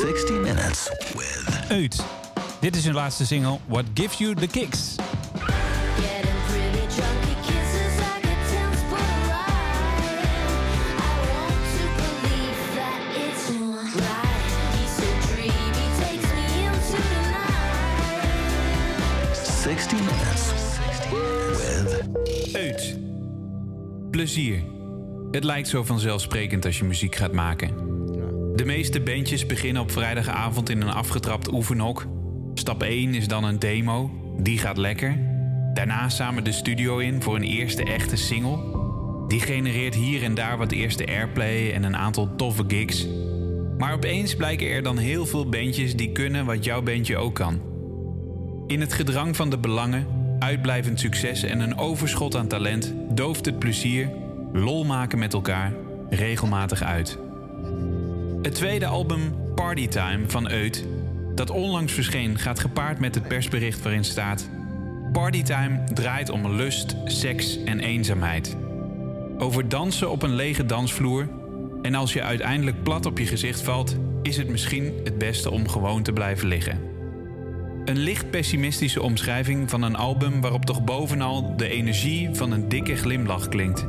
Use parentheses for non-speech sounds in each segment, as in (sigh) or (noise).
60 Minutes with Uit. Dit is hun laatste single, What Gives You The Kicks. Getting pretty drunk, he kisses like a tense ride. I want to believe that it's right. He's so dreamy, takes me into the night. 60 Minutes with Uit. Plezier. Het lijkt zo vanzelfsprekend als je muziek gaat maken. De meeste bandjes beginnen op vrijdagavond in een afgetrapt oefenhok. Stap 1 is dan een demo, die gaat lekker. Daarna samen de studio in voor een eerste echte single. Die genereert hier en daar wat eerste airplay en een aantal toffe gigs. Maar opeens blijken er dan heel veel bandjes die kunnen wat jouw bandje ook kan. In het gedrang van de belangen, uitblijvend succes en een overschot aan talent dooft het plezier, lol maken met elkaar, regelmatig uit. Het tweede album Partytime van Eut, dat onlangs verscheen, gaat gepaard met het persbericht waarin staat: Partytime draait om lust, seks en eenzaamheid. Over dansen op een lege dansvloer. En als je uiteindelijk plat op je gezicht valt, is het misschien het beste om gewoon te blijven liggen. Een licht pessimistische omschrijving van een album waarop toch bovenal de energie van een dikke glimlach klinkt.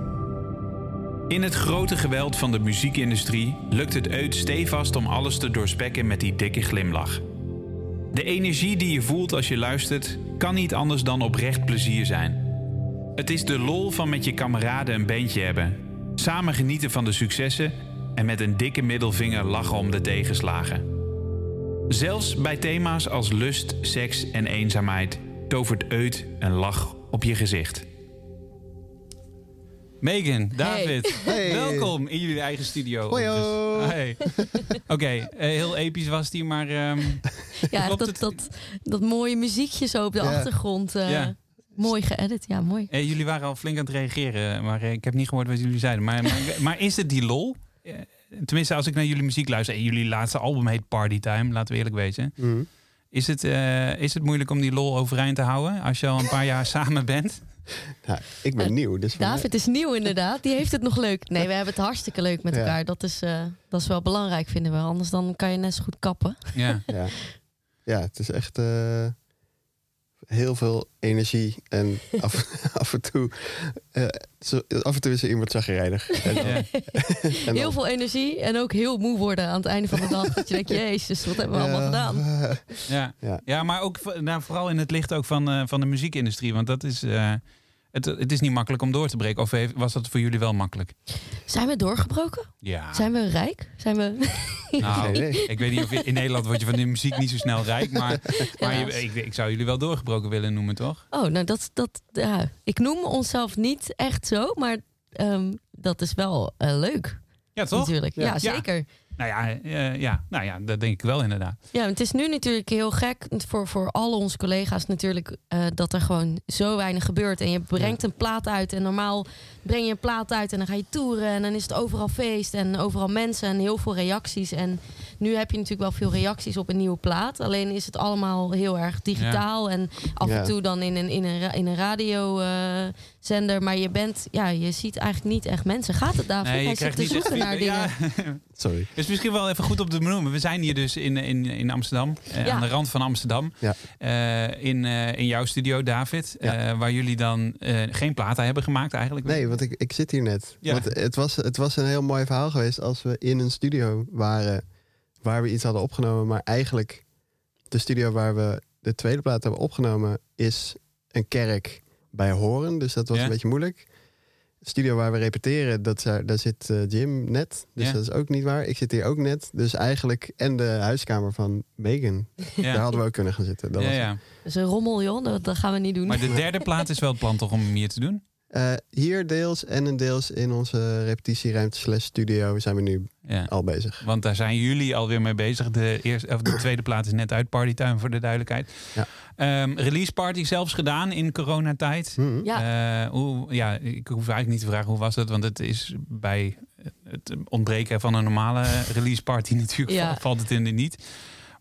In het grote geweld van de muziekindustrie lukt het uit stevast om alles te doorspekken met die dikke glimlach. De energie die je voelt als je luistert kan niet anders dan oprecht plezier zijn. Het is de lol van met je kameraden een bandje hebben, samen genieten van de successen en met een dikke middelvinger lachen om de tegenslagen. Zelfs bij thema's als lust, seks en eenzaamheid tovert Eut een lach op je gezicht. Megan, David, Hey. welkom in jullie eigen studio. Hoi, ho. Dus- hey. Oké, eh, heel episch was die, maar ehm, Ja, Klopt dat, het? dat, dat mooie muziekje zo op de Ja. achtergrond. eh, Ja. Mooi geëdit, ja, mooi. eh, jullie waren al flink aan het reageren, maar eh, ik heb niet gehoord wat jullie zeiden. Maar, maar, (laughs) maar is het die lol? Tenminste, als ik naar jullie muziek luister, en jullie laatste album heet Partytime, laten we eerlijk wezen. Mhm. Is het, eh, is het moeilijk om die lol overeind te houden als je al een paar jaar (laughs) samen bent? (laughs) Nou, ik ben Eh, nieuw, dus mij- David is nieuw inderdaad. Die heeft het nog leuk. Nee, we hebben het hartstikke leuk met Ja. elkaar. Dat is, eh, dat is wel belangrijk, vinden we. Anders dan kan je net zo goed kappen. Ja. (laughs) Ja. ja, het is echt eh, heel veel energie. En (laughs) af, af en toe eh, zo, af en toe is er iemand zagrijnig. (laughs) En dan- Ja. (laughs) en Heel veel energie en ook heel moe worden aan het einde van de dag. Dat je denkt, jezus, wat hebben we allemaal Ja, gedaan? Ja. Ja. ja, maar ook nou, vooral in het licht ook van, eh, van de muziekindustrie. Want dat is, eh, het, het is niet makkelijk om door te breken. Of heeft- was dat voor jullie wel makkelijk? Zijn we doorgebroken? Ja. Zijn we rijk? Zijn we... Nou, (laughs) idee. ik weet niet of je, in Nederland word je van de muziek niet zo snel rijk. Maar, (laughs) maar je- ik, ik zou jullie wel doorgebroken willen noemen, toch? Oh, nou dat, dat ja. Ik noem onszelf niet echt zo, maar ehm, dat is wel eh, leuk Ja, toch? natuurlijk. Ja, Ja. zeker. Nou ja, eh, ja, nou ja, dat denk ik wel inderdaad. Ja, het is nu natuurlijk heel gek voor, voor alle onze collega's natuurlijk eh, dat er gewoon zo weinig gebeurt. En je brengt een plaat uit en normaal breng je een plaat uit en dan ga je toeren en dan is het overal feest en overal mensen en heel veel reacties. En nu heb je natuurlijk wel veel reacties op een nieuwe plaat. Alleen is het allemaal heel erg digitaal en af Ja. en toe dan in een, in een, in een radiozender. maar je bent, ja, je ziet eigenlijk niet echt mensen. Gaat het David? Hij zit te zoeken naar dingen. Ja, (laughs) sorry. is misschien wel even goed om te benoemen. We zijn hier dus in, in, in Amsterdam, eh, Ja. aan de rand van Amsterdam. Ja. Eh, in, eh, in jouw studio, David. Ja. eh, waar jullie dan eh, geen platen hebben gemaakt eigenlijk. Nee, want ik, ik zit hier net. Ja. Want het was, het was een heel mooi verhaal geweest als we in een studio waren waar we iets hadden opgenomen. Maar eigenlijk de studio waar we de tweede plaat hebben opgenomen is een kerk bij Horen. Dus dat was Ja. een beetje moeilijk. De studio waar we repeteren, dat, daar, daar zit eh, Jim net. Dus Ja. dat is ook niet waar. Ik zit hier ook net. Dus eigenlijk, en de huiskamer van Megan. Daar hadden we ook kunnen gaan zitten. Dat Ja, was ja. Dat is een rommel, joh. Dat, dat gaan we niet doen. Maar de derde plaat is wel het plan toch om hem hier te doen? Eh, hier deels en een deels in onze repetitieruimte slash studio zijn we nu Ja. al bezig. Want daar zijn jullie alweer mee bezig. De, eerste, of de tweede plaat is net uit Partytime voor de duidelijkheid. Ja. Ehm, release party zelfs gedaan in coronatijd. Ja. Eh, hoe, ja, ik hoef eigenlijk niet te vragen hoe was dat, want het is bij het ontbreken van een normale release party (laughs) natuurlijk Ja. val- valt het in de niet.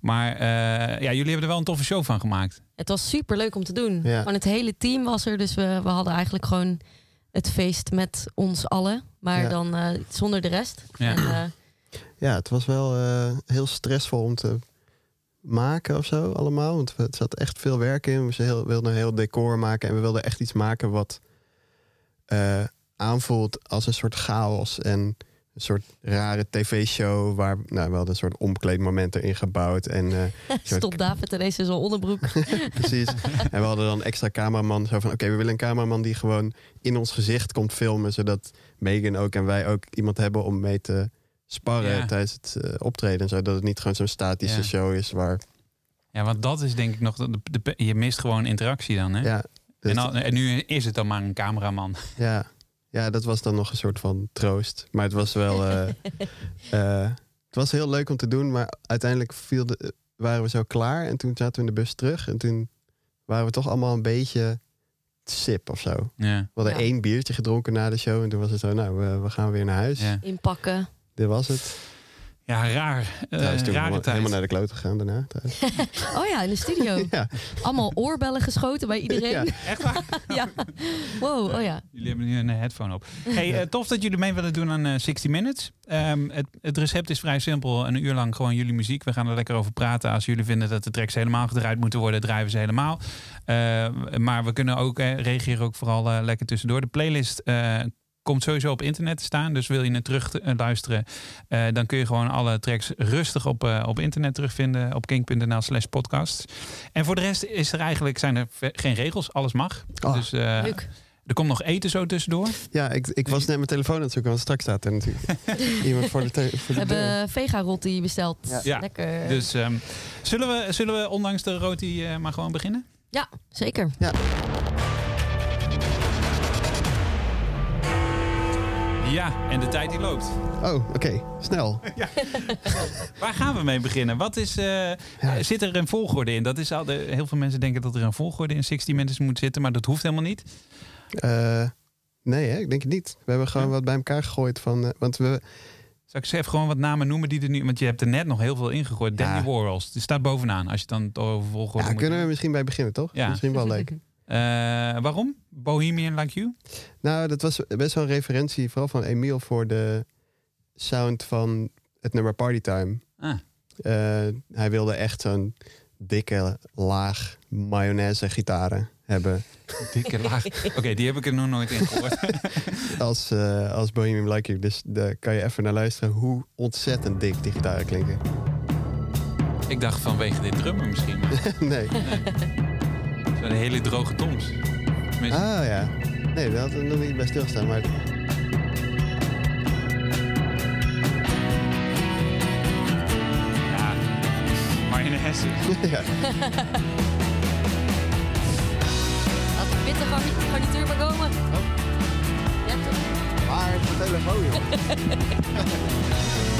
Maar eh, ja, jullie hebben er wel een toffe show van gemaakt. Het was super leuk om te doen. Ja. Gewoon het hele team was er. Dus we, we hadden eigenlijk gewoon het feest met ons allen. Maar Ja. dan eh, zonder de rest. Ja. En, eh, Ja, het was wel eh, heel stressvol om te maken of zo allemaal. Want er zat echt veel werk in. We heel- wilden een heel decor maken en we wilden echt iets maken wat eh, aanvoelt als een soort chaos en een soort rare tv-show waar nou, we hadden een soort omkleedmoment erin gebouwd en eh, (laughs) Stop David ineens in zijn onderbroek. (laughs) precies. (laughs) en we hadden dan extra cameraman zo van oké, we willen een cameraman die gewoon in ons gezicht komt filmen, zodat Megan ook en wij ook iemand hebben om mee te sparren Ja. tijdens het eh, optreden en zo, dat het niet gewoon zo'n statische Ja. show is waar Ja, want dat is denk ik nog... De, de- je mist gewoon interactie dan, hè? ja. dus- en, al- en nu is het dan maar een cameraman. Ja. Ja, dat was dan nog een soort van troost. Maar het was wel. eh, (laughs) eh, het was heel leuk om te doen, maar uiteindelijk viel de, waren we zo klaar. En toen zaten we in de bus terug. En toen waren we toch allemaal een beetje sip of zo. Ja, We hadden Ja. één biertje gedronken na de show. En toen was het zo, nou, we, we gaan weer naar huis. ja. Inpakken. Dit was het. Ja raar. Eh, toen rare helemaal, tijd. helemaal naar de kloot gegaan daarna. trouwens. (laughs) Oh ja, in de studio. (laughs) ja. Allemaal oorbellen geschoten bij iedereen. Ja. (laughs) Echt waar? Ja. Wow, oh ja. Jullie hebben nu een eh, headphone op. Hey, eh, tof dat jullie mee willen doen aan eh 60 Minutes. Ehm, het, het recept is vrij simpel. Een uur lang gewoon jullie muziek. We gaan er lekker over praten. Als jullie vinden dat de tracks helemaal gedraaid moeten worden, draaien we ze helemaal. Eh, maar we kunnen ook, reageren ook vooral lekker tussendoor. De playlist eh, komt sowieso op internet te staan. Dus wil je het terug eh, luisteren, eh, dan kun je gewoon alle tracks rustig op, eh, op internet terugvinden. Op kink.nl slash podcast. En voor de rest is er eigenlijk, zijn er geen regels. Alles mag. Oh. Dus eh, Leuk. er komt nog eten zo tussendoor. ja, ik, ik was net mijn telefoon aan het zoeken, want straks staat er natuurlijk (laughs) iemand voor de, voor We deur. hebben vega-rotti besteld. Ja. Ja. Lekker. Dus ehm, zullen, we, zullen we ondanks de roti eh, maar gewoon beginnen? Ja, zeker. Ja, en de tijd die loopt. Oh, oké, snel. (laughs) (laughs) Waar gaan we mee beginnen? Wat is, eh, Zit er een volgorde in? Dat is al de, heel veel mensen denken dat er een volgorde in 60 Minutes moet zitten, maar dat hoeft helemaal niet. Eh, nee, hè, ik denk het niet. We hebben gewoon Ja? wat bij elkaar gegooid van. eh, want we. Zal ik eens even gewoon wat namen noemen die er nu... Want je hebt er net nog heel veel ingegooid. Ja. Danny Warhols, die staat bovenaan. Als je het dan over volgorde Ja, moet kunnen we misschien bij beginnen, toch? Ja. Misschien wel leuk. (laughs) Eh, waarom? Bohemian Like You? Nou, dat was best wel een referentie, vooral van Emiel, voor de sound van het nummer Partytime. Ah, Eh hij wilde echt zo'n dikke laag mayonaise gitaren hebben. (laughs) dikke laag. Oké, die heb ik er nog nooit in gehoord. (laughs) Als, eh, als Bohemian Like You. Dus daar kan je even naar luisteren hoe ontzettend dik die gitaren klinken. ik dacht vanwege dit drummer misschien. (laughs) nee. Zo'n hele droge toms. Tenminste, Ah ja. Nee, daar hadden we nog niet bij stilstaan. Maar Ja, mayonaise. (laughs) ja. Laat de witte garni- garnituur maar komen. Ja, toch? Waar is de telefoon, joh? (laughs)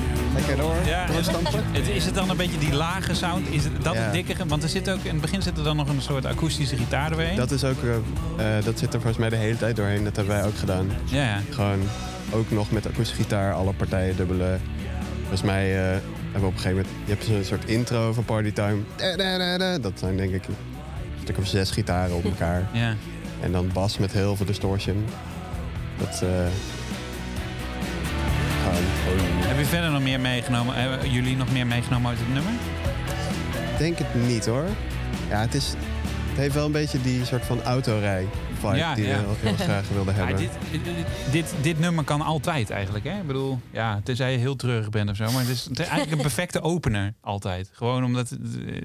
Ja. Het, is het dan een beetje die lage sound? Is het, dat Ja. het dikkere? Want er zit ook, in het begin zit er dan nog een soort akoestische gitaar doorheen. Dat is ook, eh, eh, dat zit er volgens mij de hele tijd doorheen. Dat hebben wij ook gedaan. Ja, ja. Gewoon ook nog met akoestische gitaar, alle partijen dubbele. Volgens mij eh, hebben we op een gegeven moment, je hebt zo'n soort intro van Partytime. Da, da, da, da. Dat zijn denk ik een stuk of zes gitaren op elkaar. ja. En dan bas met heel veel distortion. Dat Heb je verder nog meer meegenomen? Hebben jullie nog meer meegenomen uit het nummer? Ik denk het niet hoor. Ja, het, is, het heeft wel een beetje die soort van autorij vibe Ja, die ja. we heel, heel graag wilden (laughs) Ja, hebben. dit, dit, dit, dit nummer kan altijd eigenlijk. Hè? Ik bedoel, ja, tenzij je heel treurig bent of zo. Maar het is, het is eigenlijk een perfecte (laughs) opener altijd. Gewoon omdat het, eh,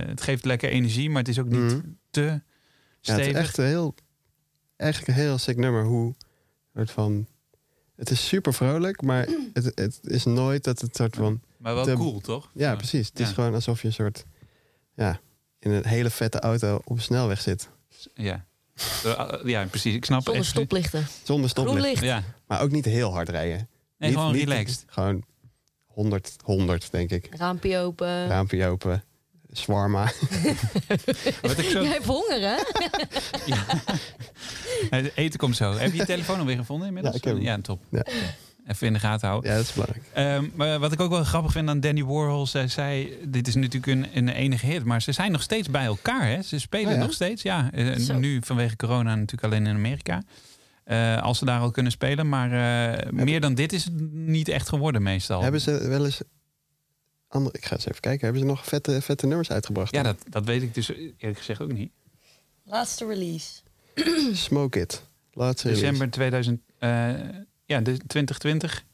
eh, het geeft lekker energie, maar het is ook niet Mhm. te Ja, het stevig. is echt een heel, eigenlijk een heel sick nummer. Hoe soort van, het is super vrolijk, maar (clears throat) het, het is nooit dat het soort van, maar wel te- cool, toch? ja precies. Het is gewoon alsof je een soort, ja, in een hele vette auto op een snelweg zit. Ja. Ja, precies. Ik snap Zonder stoplichten. Zonder Groen stoplicht. licht. Ja, Maar ook niet heel hard rijden. Nee, gewoon relaxed. Gewoon 100, 100 denk ik. Raampje open. Raampje open. Zwarma. (laughs) Wat ik zo... Jij hebt honger, hè? (laughs) Het eten komt zo. Heb je je telefoon alweer gevonden inmiddels? Ja, ik heb hem. Ja, top. Ja. Even in de gaten houden. Ja, dat is belangrijk. Ehm, maar wat ik ook wel grappig vind aan Danny Warhol, zij zei, dit is natuurlijk een, een enige hit, maar ze zijn nog steeds bij elkaar. Hè? Ze spelen Oh ja? nog steeds, ja. Eh, Zo. nu vanwege corona natuurlijk alleen in Amerika. Eh, als ze daar al kunnen spelen, maar eh, meer dan dit is het niet echt geworden meestal. Hebben ze wel eens... Andere, ik ga eens even kijken. Hebben ze nog vette, vette nummers uitgebracht? Ja, dat, dat weet ik dus eerlijk gezegd ook niet. Laatste release. (clears throat) Smoke It. Laatste release. December 2000, eh, ja, de 2020.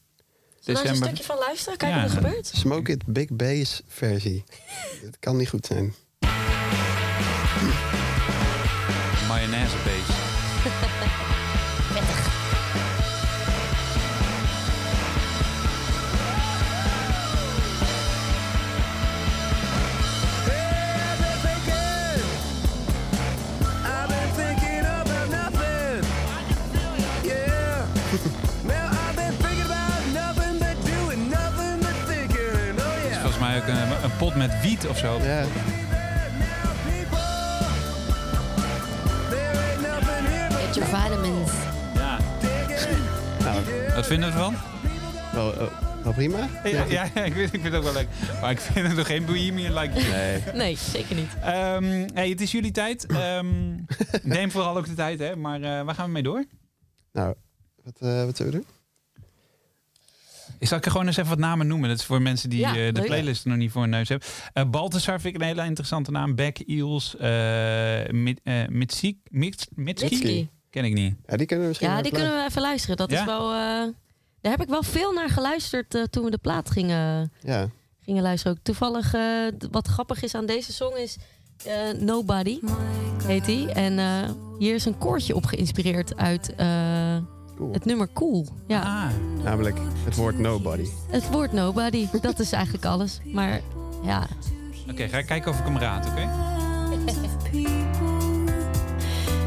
Zullen we eens een stukje van luisteren? Kijken Ja. wat er gebeurt. Smoke It Big Bass versie. Het kan niet goed zijn. Mayonaise base. (laughs) of zo. Ja, Get your vitamins. Ja. nou, Wat vinden we ervan? wel, eh, wel prima. Ja, ja, ja, ik, weet, ik vind het ook wel leuk. Maar ik vind het nog geen Bohemian like you. Nee. Nee, zeker niet. Ehm, hey, het is jullie tijd. Ehm, (laughs) neem vooral ook de tijd, hè. Maar eh, waar gaan we mee door? Nou, wat, eh, wat zullen we doen? Ik zal ik er gewoon eens even wat namen noemen. Dat is voor mensen die Ja, eh, de playlist nog niet voor hun neus hebben. Eh Balthasar vind ik een hele interessante naam. Beck, Eels, eh Mit, eh, Mitski? Mitski. Ken ik niet. Ja, die kunnen we misschien Ja, die even kunnen we even luisteren. Dat Ja? is wel... eh, daar heb ik wel veel naar geluisterd eh, toen we de plaat gingen, Ja, gingen luisteren. Ook toevallig, eh, wat grappig is aan deze song is... eh, Nobody heet die. En eh, hier is een koortje op geïnspireerd uit eh, cool. het nummer Cool. Ja, Ah, Namelijk het woord nobody. het woord Nobody. Dat is eigenlijk alles. Maar ja, oké. ga ik kijken of ik hem raad, oké?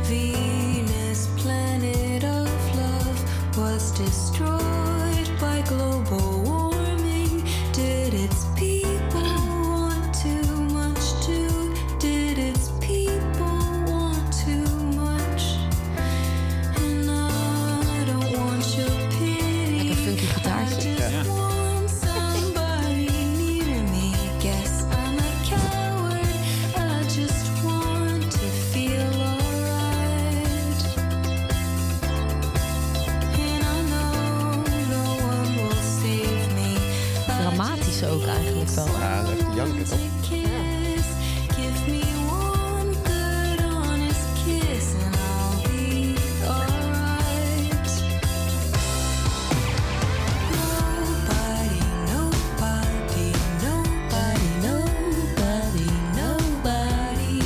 Venus, ook eigenlijk wel. Ja, dat is echt janken, toch? Kiss, give me one good honest kiss and I'll be alright. Nobody, nobody, nobody, nobody, nobody,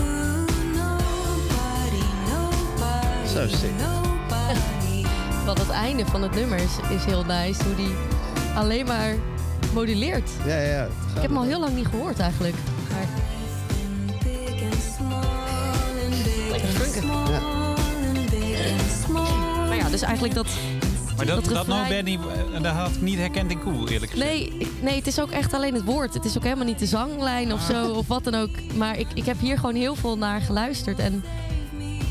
ooh, nobody, nobody, Zo sick. Want het einde van het nummer is, is heel nice. Hoe die alleen maar moduleert. Ja, ja, ja. Ik heb hem al heel lang niet gehoord eigenlijk. Maar Big and small and big Lekker and funken. small and big and small. Maar ja, dus eigenlijk dat... Maar dat, Dat dat, no refrein- Benny, eh, dat had ik niet herkend in Cool, eerlijk gezegd. Nee, nee, het is ook echt alleen het woord. Het is ook helemaal niet de zanglijn of zo, of wat dan ook. Maar ik, ik heb hier gewoon heel veel naar geluisterd. En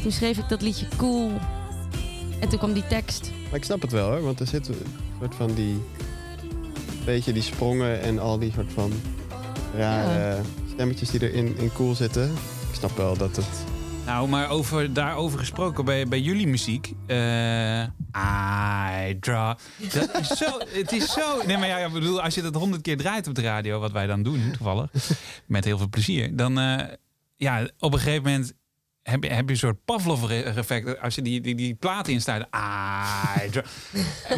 toen schreef ik dat liedje cool. En toen kwam die tekst. Maar ik snap het wel hoor, want er zit een soort van die... Beetje die sprongen en al die soort van rare stemmetjes die er in, in cool zitten. Ik snap wel dat het... Nou, maar over, daarover gesproken bij, bij jullie muziek. eh I draw. Dat is zo, het is zo. Nee, maar ja, ik bedoel, als je dat honderd keer draait op de radio, wat wij dan doen, toevallig, met heel veel plezier, dan eh, ja, op een gegeven moment heb je, heb je een soort Pavlov-effect als je die, die, die plaat instaat. (laughs) Draw.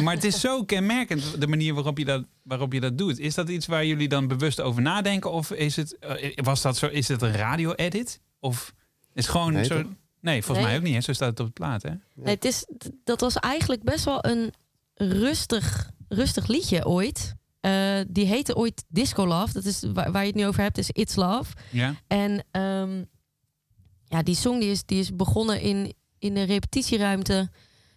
Maar het is zo kenmerkend de manier waarop je, dat, waarop je dat doet. Is dat iets waar jullie dan bewust over nadenken? Of is het, eh, was dat zo, is het een radio-edit? Of is het gewoon Nee, zo. Nee, volgens Nee. mij ook niet. Hè? Zo staat het op de plaat. Hè? Nee, het is, dat was eigenlijk best wel een rustig, rustig liedje ooit. Eh, die heette ooit Disco Love. Dat is waar, waar je het nu over hebt, is It's Love. Ja. En ehm, ja, die song die is, die is begonnen in, in de repetitieruimte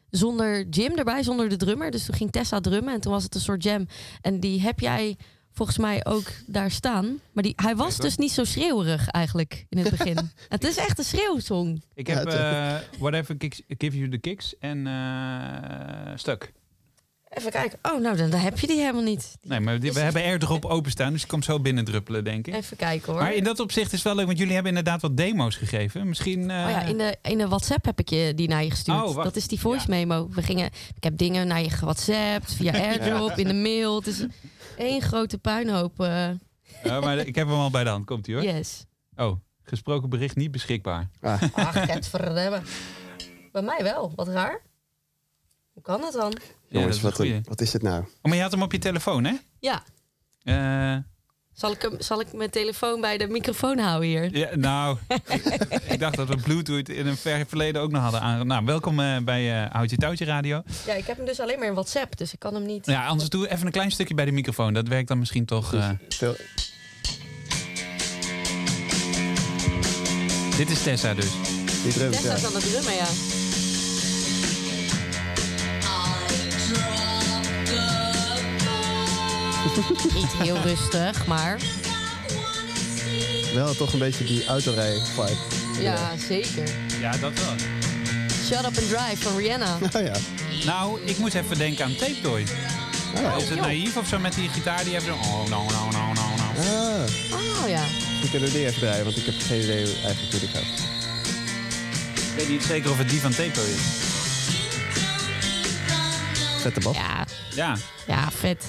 zonder Jim erbij, zonder de drummer. Dus toen ging Tessa drummen en toen was het een soort jam. En die heb jij volgens mij ook daar staan. Maar die, hij was dus niet zo schreeuwerig eigenlijk in het begin. (laughs) het is echt een schreeuwsong. Ik heb het- eh, Whatever kicks, Give You The Kicks en eh Stuk. Even kijken. Oh, nou, dan, dan heb je die helemaal niet. Die- Nee, maar die- we hebben airdrop openstaan, dus die komt zo binnen druppelen, denk ik. Even kijken hoor. Maar in dat opzicht is wel leuk, want jullie hebben inderdaad wat demo's gegeven. Misschien... eh, Oh ja, in de, in de WhatsApp heb ik je die naar je gestuurd. Oh, wacht. dat is die voice memo. We gingen, ik heb dingen naar je gewhatsappt, via (laughs) airdrop, in de mail. Het is één grote puinhoop. eh, ja, maar ik heb hem al bij de hand, komt ie hoor. yes. Oh, gesproken bericht niet beschikbaar. Ah, Ach, het verremmen. Bij mij wel. Wat raar. Hoe kan dat dan? Ja, dat jongens, is wat, wat is dit nou? Oh, maar je had hem op je telefoon, hè? Ja. Eh, Zal ik, hem, zal ik mijn telefoon bij de microfoon houden hier? ja, nou, (laughs) ik, dacht dat we Bluetooth in een ver verleden ook nog hadden aan. Nou, welkom eh, bij eh Houtje Touwtje Radio. Ja, ik heb hem dus alleen maar in WhatsApp, dus ik kan hem niet. Ja, anders doe even een klein stukje bij de microfoon. Dat werkt dan misschien toch. eh. Veel, Dit is Tessa dus. die Tessa ja. is aan het drummen, ja. Niet heel rustig, maar Wel toch een beetje die autorij vibe. ja, zeker. Ja, dat wel. Shut Up and Drive van Rihanna. (laughs) Oh ja. Nou, ik moest even denken aan Tape Toy. Ah, Is het naïef of zo met die gitaar die even zo... Oh, no, no, no, no, no. ah. Oh ja. We kunnen die even draaien, want ik heb geen idee eigenlijk hoe die gaat. Ik weet niet zeker of het die van Tape Toy is. Vette bas. Ja, Ja, ja vet.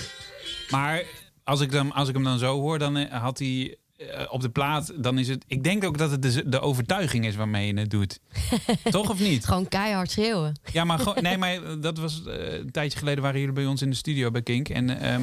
Maar als ik, dan, als ik hem dan zo hoor, dan eh, had hij eh, op de plaat... Dan is het... Ik denk ook dat het de, de overtuiging is waarmee je het doet. (laughs) Toch of niet? Gewoon keihard schreeuwen. Ja, maar gewoon, nee, (laughs) maar dat was eh, een tijdje geleden waren jullie bij ons in de studio bij Kink. En ehm,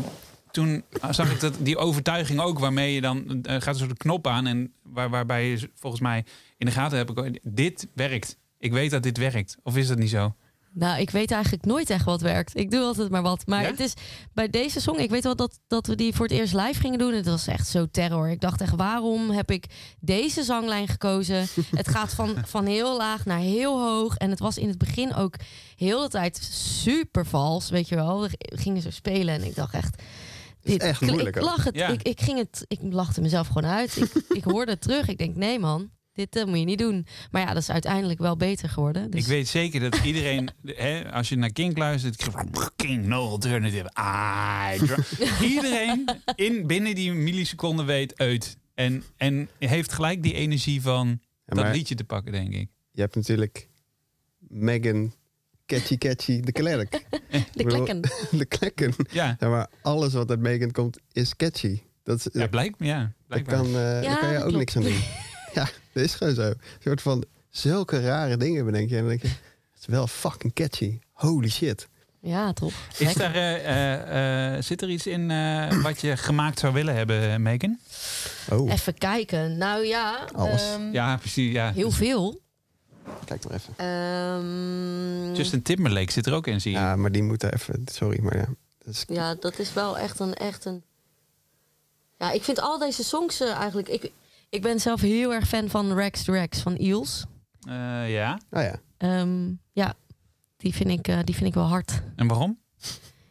toen zag ik dat die overtuiging ook waarmee je dan eh, gaat een soort knop aan en waar, waarbij je volgens mij in de gaten hebt, ik, dit werkt. Ik weet dat dit werkt. Of is dat niet zo? Nou, ik weet eigenlijk nooit echt wat werkt. Ik doe altijd maar wat. Maar Ja? het is bij deze song, ik weet wel dat, dat we die voor het eerst live gingen doen. Het was echt zo terror. Ik dacht echt, waarom heb ik deze zanglijn gekozen? (laughs) het gaat van, van heel laag naar heel hoog. En het was in het begin ook heel de tijd super vals, weet je wel. We gingen zo spelen en ik dacht echt... is echt moeilijk Ik, ook. lag het, Ja. ik, ik, ging het, ik lachte mezelf gewoon uit. Ik, ik hoorde het terug. Ik denk, nee man, dit eh, moet je niet doen. Maar ja, dat is uiteindelijk wel beter geworden. Dus Ik weet zeker dat iedereen, (laughs) hè, als je naar Kink luistert, King, no alternative. I dra- iedereen in, binnen die milliseconden weet uit. En, en heeft gelijk die energie van Ja, dat liedje te pakken, denk ik. je hebt natuurlijk Megan, Catchy Catchy, de klerk. (laughs) de klekken. (laughs) de klekken. Ja, Ja, maar alles wat uit Megan komt is catchy. Dat, is, ja blijkt, ja, daar, blijkbaar. kan, eh, daar kan je ook klopt. niks aan doen. (laughs) ja, dat is gewoon zo. Een soort van zulke rare dingen bedenk je. En dan denk je, het is wel fucking catchy. Holy shit. Ja, top. Is daar, eh, eh, eh, zit er iets in eh, wat je gemaakt zou willen hebben, Megan? Oh, Even kijken. Nou ja, Alles. ehm, Ja, precies. Ja. heel veel. kijk maar even. Ehm, Justin Timberlake zit er ook in, zie je. Ja, maar die moeten even... Sorry, maar ja. Dat is, ja, dat is wel echt een, echt een... Ja, ik vind al deze songs eigenlijk... Ik, ik ben zelf heel erg fan van Rex to Rex van Eels. Eh, ja. oh ja. Ehm, ja, die vind, ik, eh, die vind ik wel hard. En waarom?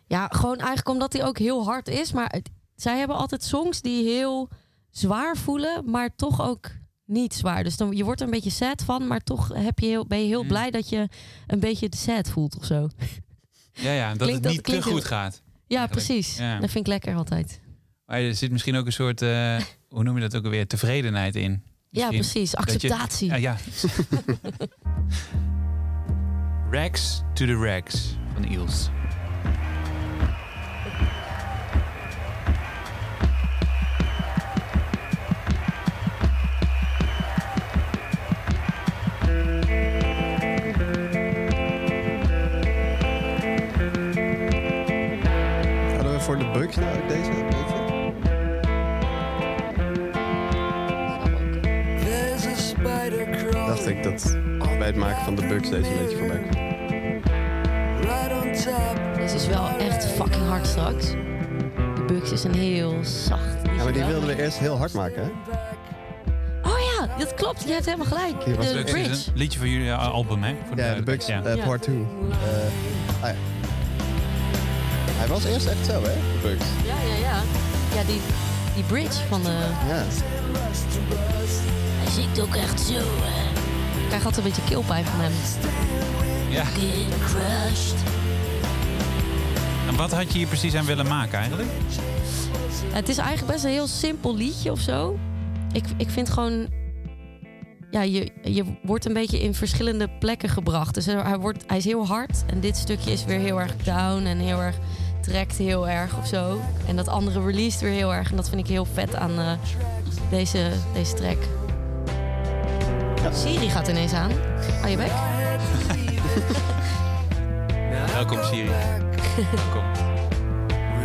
Ja, gewoon eigenlijk omdat hij ook heel hard is. Maar het- zij hebben altijd songs die heel zwaar voelen, maar toch ook niet zwaar. Dus dan, je wordt er een beetje sad van, maar toch heb je heel, ben je heel Mm. blij dat je een beetje sad voelt of zo. Ja, ja dat Klinkt het dat- niet te heel- goed gaat. Ja, Eigenlijk, precies. ja. Dat vind ik lekker altijd. Maar er zit misschien ook een soort, eh, (laughs) hoe noem je dat ook alweer, tevredenheid in. Ja, precies. dat je- Acceptatie. Ja, ja. (laughs) Rags to the Rags van Eels. Hadden we voor de bugs nou ook deze? Ik dat bij het maken van de bugs deze een beetje voorbij kwam. Deze is wel echt fucking hard straks. De Bugs is een heel zacht. Ja, maar die wilden we eerst heel hard maken, hè? Oh ja, dat klopt. Je hebt helemaal gelijk. Die was De. Dit is bridge. een liedje van jullie eh, album, hè? Voor Ja, de Bugs ja. eh, Ja. Part 2. ah ja. Hij was eerst echt zo, hè? De Bugs. Ja, ja, ja. Ja, die, die bridge van de... Ja. Hij zingt ook echt zo, hè. Ik krijg altijd een beetje keelpijn van hem. Ja. En wat had je hier precies aan willen maken eigenlijk? Het is eigenlijk best een heel simpel liedje of zo. Ik, ik vind gewoon... Ja, je, je wordt een beetje in verschillende plekken gebracht. Dus hij, wordt, hij is heel hard. En dit stukje is weer heel erg down en heel erg... trekt heel erg of zo. En dat andere released weer heel erg. En dat vind ik heel vet aan eh, deze, deze track. Siri gaat ineens aan. Hou je bek? (laughs) Welkom, Siri. Welkom.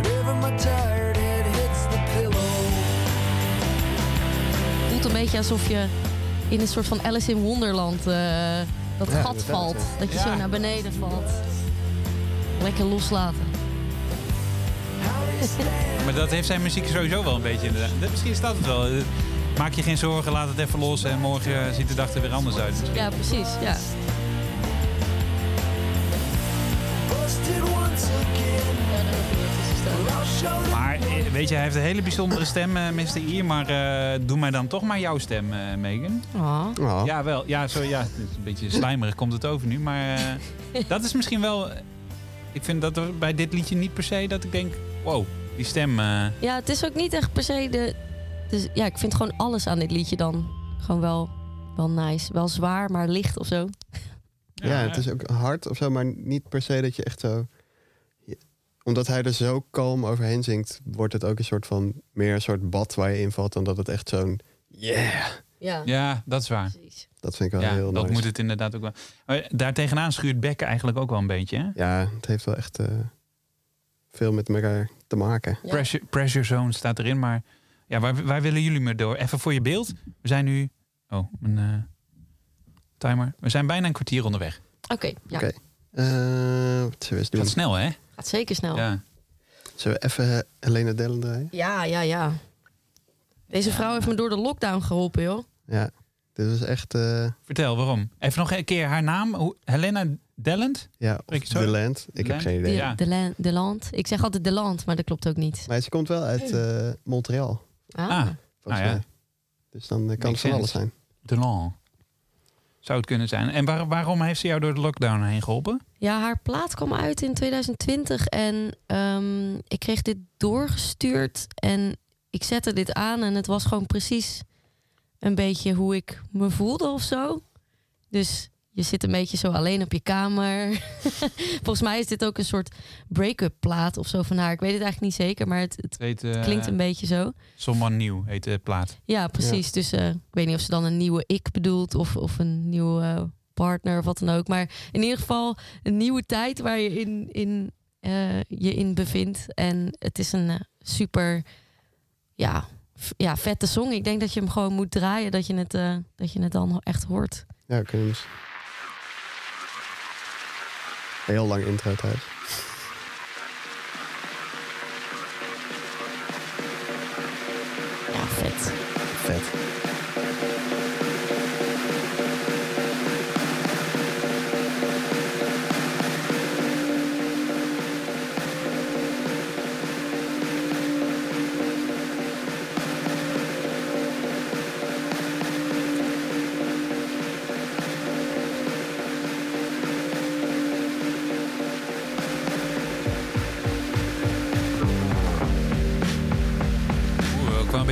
Whenever my tired head hits the pillow. voelt een beetje alsof je in een soort van Alice in Wonderland eh, dat Ja, gat valt. ja. Dat je Ja. zo naar beneden valt. Lekker loslaten. Maar dat heeft zijn muziek sowieso wel een beetje inderdaad. Dat- Misschien staat het wel. Maak je geen zorgen, laat het even los en morgen eh, ziet de dag er weer anders uit. Ja, precies. Ja. Maar eh, weet je, hij heeft een hele bijzondere stem, eh Mr. Ier. Maar eh, doe mij dan toch maar jouw stem, eh, Megan. Oh. Oh. Ja, wel. Ja, zo, ja, het is een beetje slijmerig komt het over nu. Maar eh, dat is misschien wel... Ik vind dat er bij dit liedje niet per se dat ik denk... Wow, die stem... eh, Ja, het is ook niet echt per se de... Dus, ja, ik vind gewoon alles aan dit liedje dan gewoon wel, wel nice. Wel zwaar, maar licht of zo. Ja, het is ook hard of zo, maar niet per se dat je echt zo... je- Omdat hij er zo kalm overheen zingt, wordt het ook een soort van... meer een soort bad waar je invalt dan dat het echt zo'n... Yeah! Ja, Ja, dat is waar. precies. Dat vind ik wel Ja, heel dat nice. moet het inderdaad ook wel. Maar daar tegenaan schuurt Bekken eigenlijk ook wel een beetje. Hè? Ja, het heeft wel echt eh, veel met elkaar te maken. Ja. Pressure, pressure Zone staat erin, maar ja, waar, waar willen jullie mee door? Even voor je beeld. We zijn nu... Oh, een eh, timer. We zijn bijna een kwartier onderweg. Oké, ja. Oké. Eh, wat zullen we eens doen? Gaat snel, hè? Gaat zeker snel. Ja. Zullen we even eh, Helena Dellen draaien? Ja, ja, ja. Deze vrouw heeft me door de lockdown geholpen, joh. Ja, dit is echt... eh, Vertel, waarom? Even nog een keer haar naam. Hoe- Helena Dellend? ja? The Land. Ik heb Land? geen De, idee. Ja. de, la- de land. Ik zeg altijd de land, maar dat klopt ook niet. Maar ze komt wel uit eh, Montreal, Ah. Ah, volgens Ah, ja. mij. Dus dan eh, kan Makes het van alles zijn. Delon. Zou het kunnen zijn. En waar- waarom heeft ze jou door de lockdown heen geholpen? Ja, haar plaat kwam uit in 2020 en ehm, ik kreeg dit doorgestuurd en ik zette dit aan en het was gewoon precies een beetje hoe ik me voelde of zo. Dus je zit een beetje zo alleen op je kamer. (laughs) Volgens mij is dit ook een soort break-up plaat of zo van haar. Ik weet het eigenlijk niet zeker, maar het, het eh, klinkt een beetje zo. Someone New heet de plaat. Ja, precies. Dus eh, ik weet niet of ze dan een nieuwe ik bedoelt of, of een nieuwe eh, partner of wat dan ook. Maar in ieder geval een nieuwe tijd waar je in, in, eh, je in bevindt. En het is een super ja, ja, vette song. Ik denk dat je hem gewoon moet draaien, dat je het, eh, dat je het dan echt hoort. Ja, we Heel lang intro thuis. Ja, vet. Vet.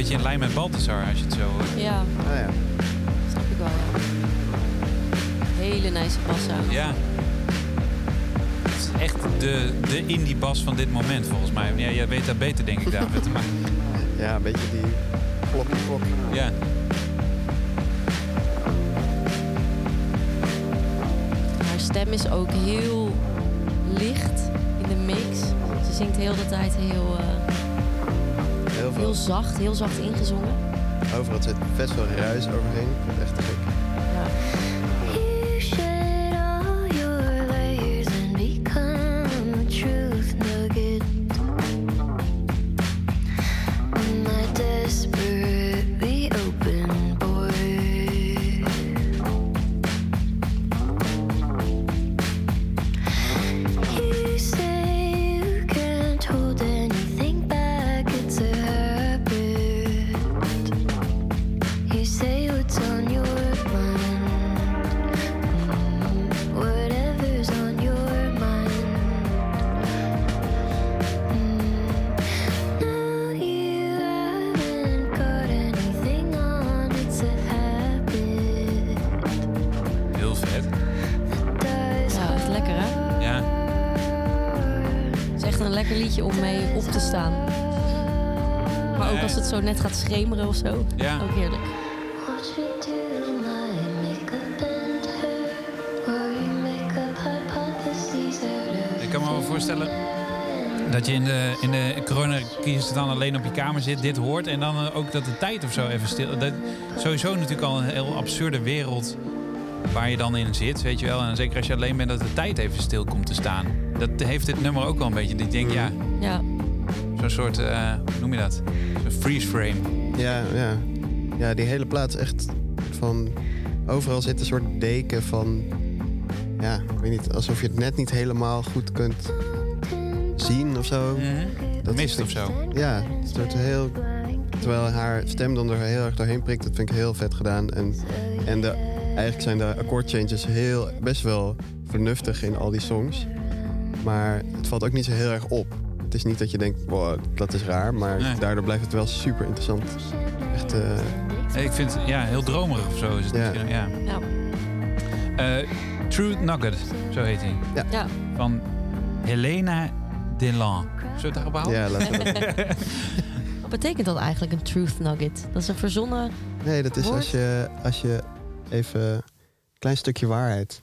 Beetje in lijn met Balthazar als je het zo... eh, Ja, Ah ja. snap ik wel. Ja. Hele nice bassa. Ja. Het is echt de, de indie bas van dit moment volgens mij. Ja, jij weet dat beter denk ik (laughs) David. Maar Ja, een beetje die klokkie klok. ja. Haar stem is ook heel licht in de mix. Ze zingt heel de tijd heel, eh, Heel zacht, heel zacht ingezongen. Overal zit vet veel ruis overheen. Ik vind het echt te gek. Of zo. Ja. Ook heerlijk. Ik kan me wel voorstellen dat je in de, in de coronacrisis dan alleen op je kamer zit, dit hoort. En dan eh, ook dat de tijd of zo even stil... Dat, sowieso natuurlijk al een heel absurde wereld waar je dan in zit, weet je wel. En zeker als je alleen bent, dat de tijd even stil komt te staan. Dat heeft dit nummer ook wel een beetje. Dat ik denk, ja, Ja. zo'n soort, eh, hoe noem je dat? Zo'n freeze frame. Ja, ja. ja, die hele plaats echt van... Overal zit een soort deken van... Ja, ik weet niet, alsof je het net niet helemaal goed kunt zien of zo. Mhm. Dat Mist of zo. Ja, het wordt heel... Terwijl haar stem dan er heel erg doorheen prikt, dat vind ik heel vet gedaan. En, en de, eigenlijk zijn de akkoordchanges heel, best wel vernuftig in al die songs. Maar het valt ook niet zo heel erg op. Het is niet dat je denkt, wow, dat is raar. Maar Nee. daardoor blijft het wel super interessant. Echt, eh, Ik vind het ja, heel dromerig of zo is het Ja. misschien, ja. Ja. Eh, True Nugget, zo heet hij. ja. Van Helena Delan. Zullen we het daarop houden? ja, laten we dat- (laughs) Wat betekent dat eigenlijk, een truth nugget? Dat is een verzonnen... Nee, dat is Woord? als je, als je even een klein stukje waarheid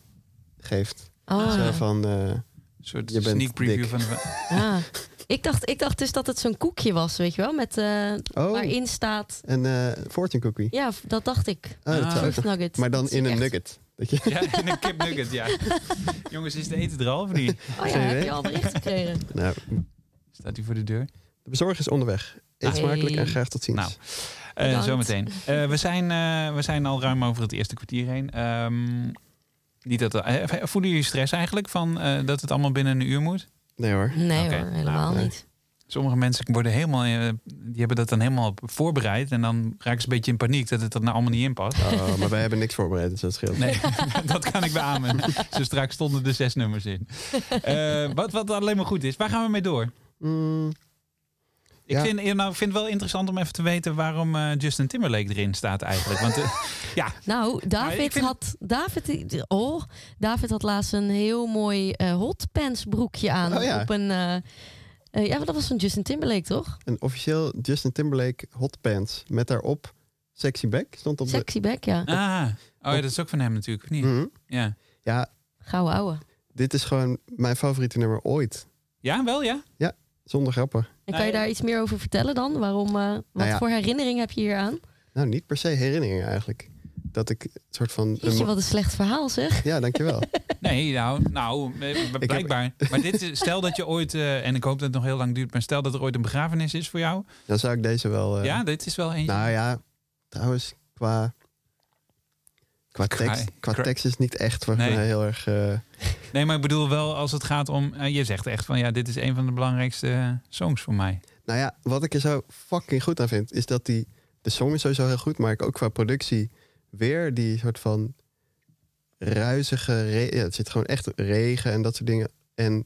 geeft. Oh, Zo ja. van, eh, Een soort Je bent sneak preview dik. van de... Ah. (laughs) Ik, dacht, ik dacht dus dat het zo'n koekje was, weet je wel? Met, eh, oh, Waarin staat... een eh, fortune cookie. Ja, dat dacht ik. Oh, dat Ah. nog- nugget. maar dan Dat in een echt- nugget. Dat je, Ja, in een kip nugget, ja. (laughs) Jongens, is de eten er al of niet? Oh ja, heb je al bericht gekregen? (laughs) nou, Staat hij voor de deur? de bezorger is onderweg. Eet smakelijk en graag tot ziens. Nou. Eh Bedankt. zometeen. (laughs) Eh, we, zijn, eh, we zijn al ruim over het eerste kwartier heen. Ehm, niet dat, voelen jullie stress eigenlijk van eh, dat het allemaal binnen een uur moet? Nee hoor. Nee hoor, helemaal Nou, nee. niet. Sommige mensen worden helemaal, eh, die hebben dat dan helemaal voorbereid. En dan raken ze een beetje in paniek dat het er nou allemaal niet in past. Oh, maar wij hebben niks voorbereid, dus dat scheelt. Nee, (laughs) dat kan ik beamen. Zo straks stonden er zes nummers in. Eh, wat, wat alleen maar goed is. Waar gaan we mee door? Mm, Ik Ja. vind, nou, ik vind het wel interessant om even te weten waarom eh, Justin Timberlake erin staat eigenlijk. Want eh, (laughs) ja, Nou, David vind- had, David, oh, David had laatst een heel mooi eh hotpants broekje aan. Oh ja. Op een, eh, eh, ja, dat was van Justin Timberlake, toch? een officieel Justin Timberlake hot pants met daarop sexy back stond op de... Sexy back, ja. ah, oh ja, dat is ook van hem natuurlijk, of niet? Mhm. Ja. Ja, Gouden ouwe. dit is gewoon mijn favoriete nummer ooit. ja, wel ja? Zonder grappen. En kan je daar iets meer over vertellen dan? Waarom, eh, wat Nou ja. voor herinnering heb je hier aan? Nou, niet per se herinneringen eigenlijk. Dat ik een soort van... Jeetje, wat een slecht verhaal zeg. Ja, dankjewel. (laughs) Nee, nou, nou blijkbaar. Maar dit is, stel dat je ooit, eh, en ik hoop dat het nog heel lang duurt, maar stel dat er ooit een begrafenis is voor jou. Dan zou ik deze wel... eh, ja, dit is wel eentje. Nou ja, trouwens, qua... Qua tekst, qua qua- tekst is niet echt voor Nee. mij heel erg... eh, Nee, maar ik bedoel wel als het gaat om, eh, je zegt echt van ja, dit is een van de belangrijkste eh, songs voor mij. Nou ja, wat ik er zo fucking goed aan vind, is dat die... De song is sowieso heel goed, maar ik ook qua productie weer die soort van ruizige... re- ja, het zit gewoon echt regen en dat soort dingen. En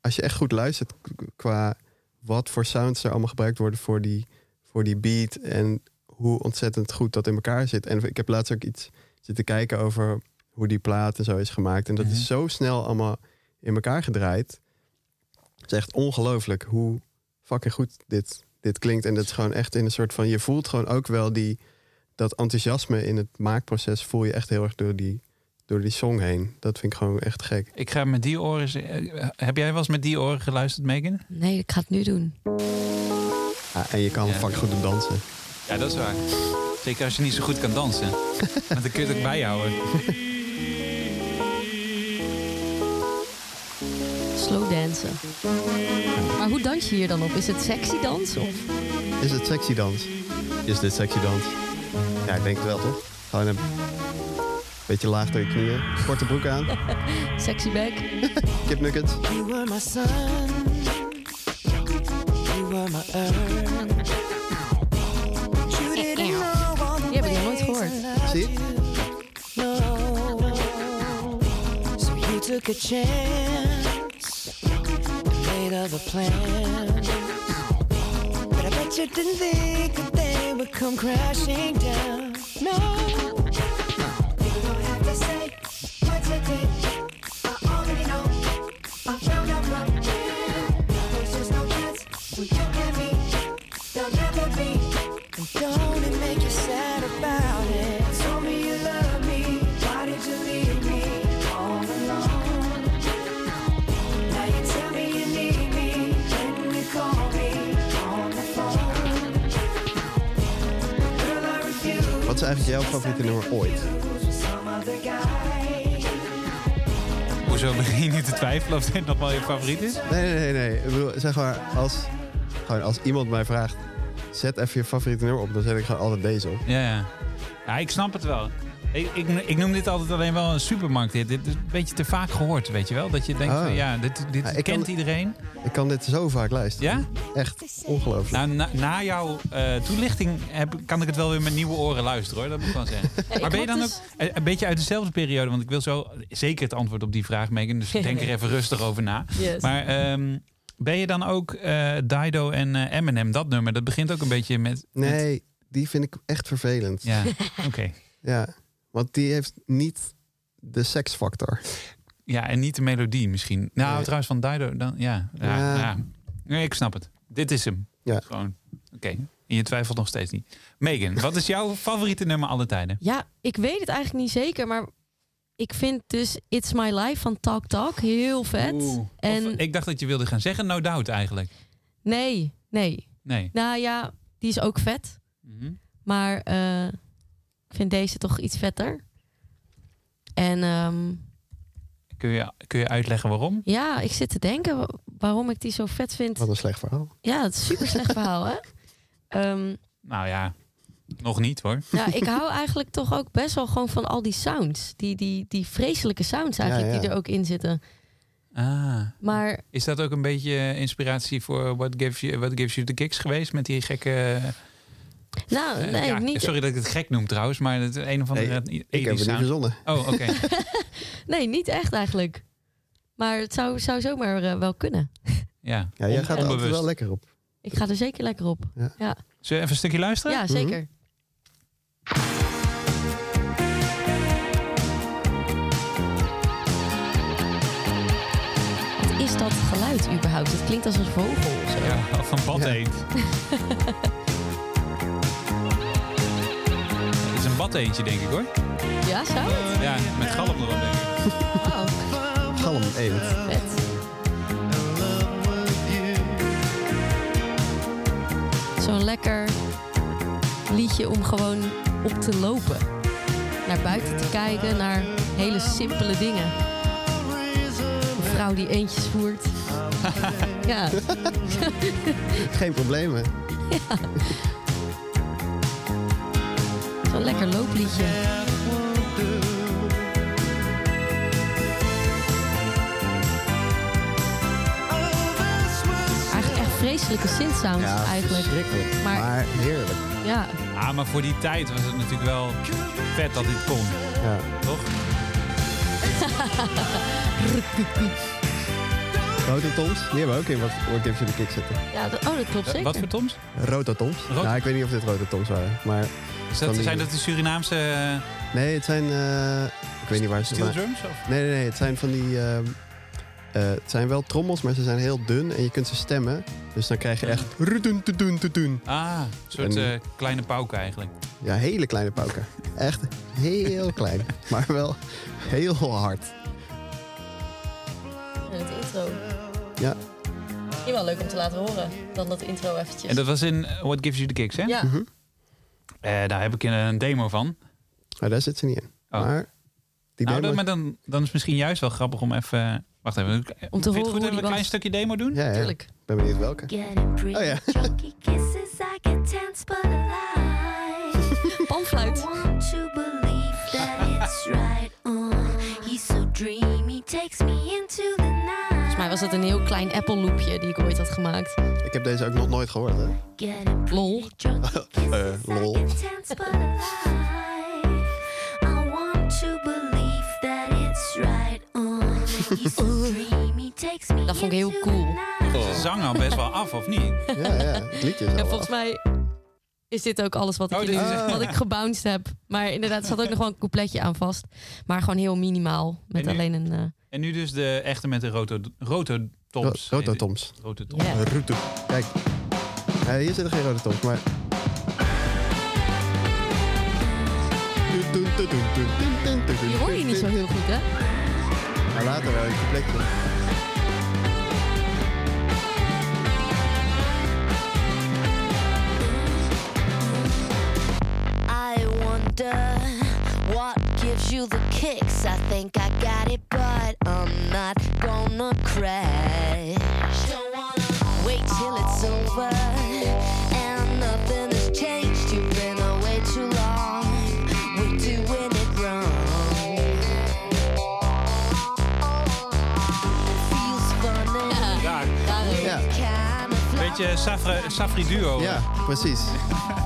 als je echt goed luistert qua wat voor sounds er allemaal gebruikt worden voor die, voor die beat... en hoe ontzettend goed dat in elkaar zit. En ik heb laatst ook iets zitten kijken over hoe die plaat en zo is gemaakt. En dat Mhm. is zo snel allemaal in elkaar gedraaid. Het is echt ongelooflijk hoe fucking goed dit, dit klinkt. En dat is gewoon echt in een soort van... Je voelt gewoon ook wel die, dat enthousiasme in het maakproces... voel je echt heel erg door die, door die song heen. Dat vind ik gewoon echt gek. Ik ga met die oren, eh, heb jij wel eens met die oren geluisterd, Megan? Nee, ik ga het nu doen. Ah, en je kan Ja. fucking goed op dansen. Ja, dat is waar. Zeker als je niet zo goed kan dansen. (laughs) Want dan kun je het ook bijhouden. Slow dansen. Maar hoe dans je hier dan op? Is het sexy dans? Of? Is het sexy dans? Is dit sexy dans? Ja, ik denk het wel, toch? Gewoon een beetje laag door je knieën. Korte broek aan. (laughs) Sexy back? (laughs) Kipnuggets. You were my sun. You were my earth. You. No. So you took a chance and made other plans. But I bet you didn't think that they would come crashing down. No. Eigenlijk jouw favoriete nummer ooit? Hoezo begin je nu te twijfelen of dit nog wel je favoriet is? Nee, nee, nee. nee. Ik bedoel, zeg maar, als, gewoon als iemand mij vraagt... Zet even je favoriete nummer op, dan zet ik gewoon altijd deze op. Ja, ja. ja ik snap het wel. Ik, ik, ik noem dit altijd alleen wel een supermarkthit. Dit is een beetje te vaak gehoord, weet je wel? Dat je denkt, van, ja, dit, dit Ja, kent kan- iedereen. Ik kan dit zo vaak luisteren. Ja? Echt ongelooflijk. Nou, na, na jouw eh, toelichting heb, kan ik het wel weer met nieuwe oren luisteren, hoor. Dat moet ik wel zeggen. (laughs) maar ben je dan ook dus- eh, een beetje uit dezelfde periode? Want ik wil zo zeker het antwoord op die vraag meegeven. Dus denk er even rustig over na. (laughs) Yes. Maar ehm, ben je dan ook eh, Dido en eh, Eminem, dat nummer? Dat begint ook een beetje met... met- nee, die vind ik echt vervelend. ja, (laughs) oké. Ja, want die heeft niet de seksfactor. Ja, en niet de melodie misschien. Nou, Nee. trouwens van Dido, dan ja. Ja, Ja. ja. Nee, ik snap het. Dit is hem. Ja. Gewoon, oké. En je twijfelt nog steeds niet. Megan, wat is jouw (laughs) favoriete nummer alle tijden? Ja, ik weet het eigenlijk niet zeker, maar ik vind dus It's My Life van Talk Talk heel vet. Oeh. En Of, ik dacht dat je wilde gaan zeggen No Doubt eigenlijk. nee, nee. Nee. Nou ja, die is ook vet, Mhm. maar eh, vind deze toch iets vetter. En ehm, Kun, je, kun je uitleggen waarom? ja, ik zit te denken wa- waarom ik die zo vet vind. Wat een slecht verhaal. Ja, het is een super slecht verhaal, hè? (laughs) Ehm, Nou ja, nog niet hoor. ja, ik hou eigenlijk toch ook best wel gewoon van al die sounds. Die, die, die vreselijke sounds eigenlijk Ja, ja. die er ook in zitten. Ah. Maar Is dat ook een beetje inspiratie voor What Gives You, What Gives you the Kicks geweest? Met die gekke... nou, eh, nee, ja, niet, Sorry dat ik het gek noem trouwens, maar het een of andere... Nee, 80s Ik heb het niet verzonnen. Oh, oké. (laughs) (laughs) nee, niet echt eigenlijk. Maar het zou, zou zomaar eh, wel kunnen. ja, Ja, jij gaat er wel lekker op. Ik ga er zeker lekker op. Zullen we even een stukje luisteren? Ja, zeker. Wat is dat geluid überhaupt? Het klinkt als een vogel of zo. Ja, van bad Ja. (laughs) eend. Het is een bad eendje, denk ik hoor. Ja, zou het? Ja, met galm erop, denk ik. Galm eend. vet. Zo'n lekker liedje om gewoon op te lopen. Naar buiten te kijken, naar hele simpele dingen. Een vrouw die eentjes voert. (laughs) ja, Geen problemen. Zo'n lekker loopliedje. Eigenlijk echt vreselijke synth-sounds Ja, eigenlijk. verschrikkelijk. Maar- Maar, heerlijk. Ja, Ah, maar voor die tijd was het natuurlijk wel vet dat dit kon, Ja. toch? (laughs) Rototoms, die hebben ook in wat, wat Gives You the Kick zitten. ja dat, oh, dat klopt zeker. Wat voor toms? Rototoms. Rot- Nou, ik weet niet of dit rototoms waren. Maar Is Van dat, die- zijn dat de Surinaamse uh, nee, het zijn... eh, ik weet niet waar ze steel drums? Of? Nee, nee, nee. Het zijn van die... ehm, eh, het zijn wel trommels, maar ze zijn heel dun en je kunt ze stemmen. Dus dan krijg je echt... tudoen. Ah, een soort En- eh, kleine pauken eigenlijk. Ja, hele kleine pauken. Echt heel (laughs) klein. Maar wel heel hard. En het intro. Ja. Misschien wel leuk om te laten horen. Dan dat intro eventjes. En dat was in eh, What Gives You the Kicks, hè? Ja, Mhm. Eh, daar heb ik een demo van. Maar daar zit ze niet in. Oh. Maar die nou, demo... dan, maar dan, dan is het misschien juist wel grappig om even... Wacht even. Om te horen goed hoe we een klein was. stukje demo doen? ja, ja. Ik natuurlijk. ben benieuwd welke. Oh, ja. (laughs) Panfluit. I want to believe that it's right. Uh, he's so dreamy, takes me into mij was het een heel klein Apple loopje die ik ooit had gemaakt. Ik heb deze ook nog nooit gehoord, hè? Lol. (laughs) Eh, lol. I get tense but alive. I want to believe that it's right. He's so dreamy, takes me Dat vond ik heel cool. Ze zang al best wel af, of niet? Ja, ja. Het liedje is En volgens af. mij is dit ook alles wat ik, Oh, wat ik gebounced heb. Maar inderdaad, er zat ook (laughs) nog wel een coupletje aan vast. Maar gewoon heel minimaal. Met alleen een... eh, En nu dus de echte met de roto, rototoms. Ro- Rototoms. Rototoms. Ja. Roto. Kijk, Ja, hier zitten geen rode toms, maar... Die hoor je niet zo heel goed, hè? Maar later wel, een plekje. I wonder what gives you the kicks. I think I got it, but I'm not gonna crash. Don't wanna wait till it's over and nothing has changed. You've been away too long. We're doing it wrong. Feels funny. Ja, Ja, beetje Safra, Safri Duo. ja, precies. (laughs)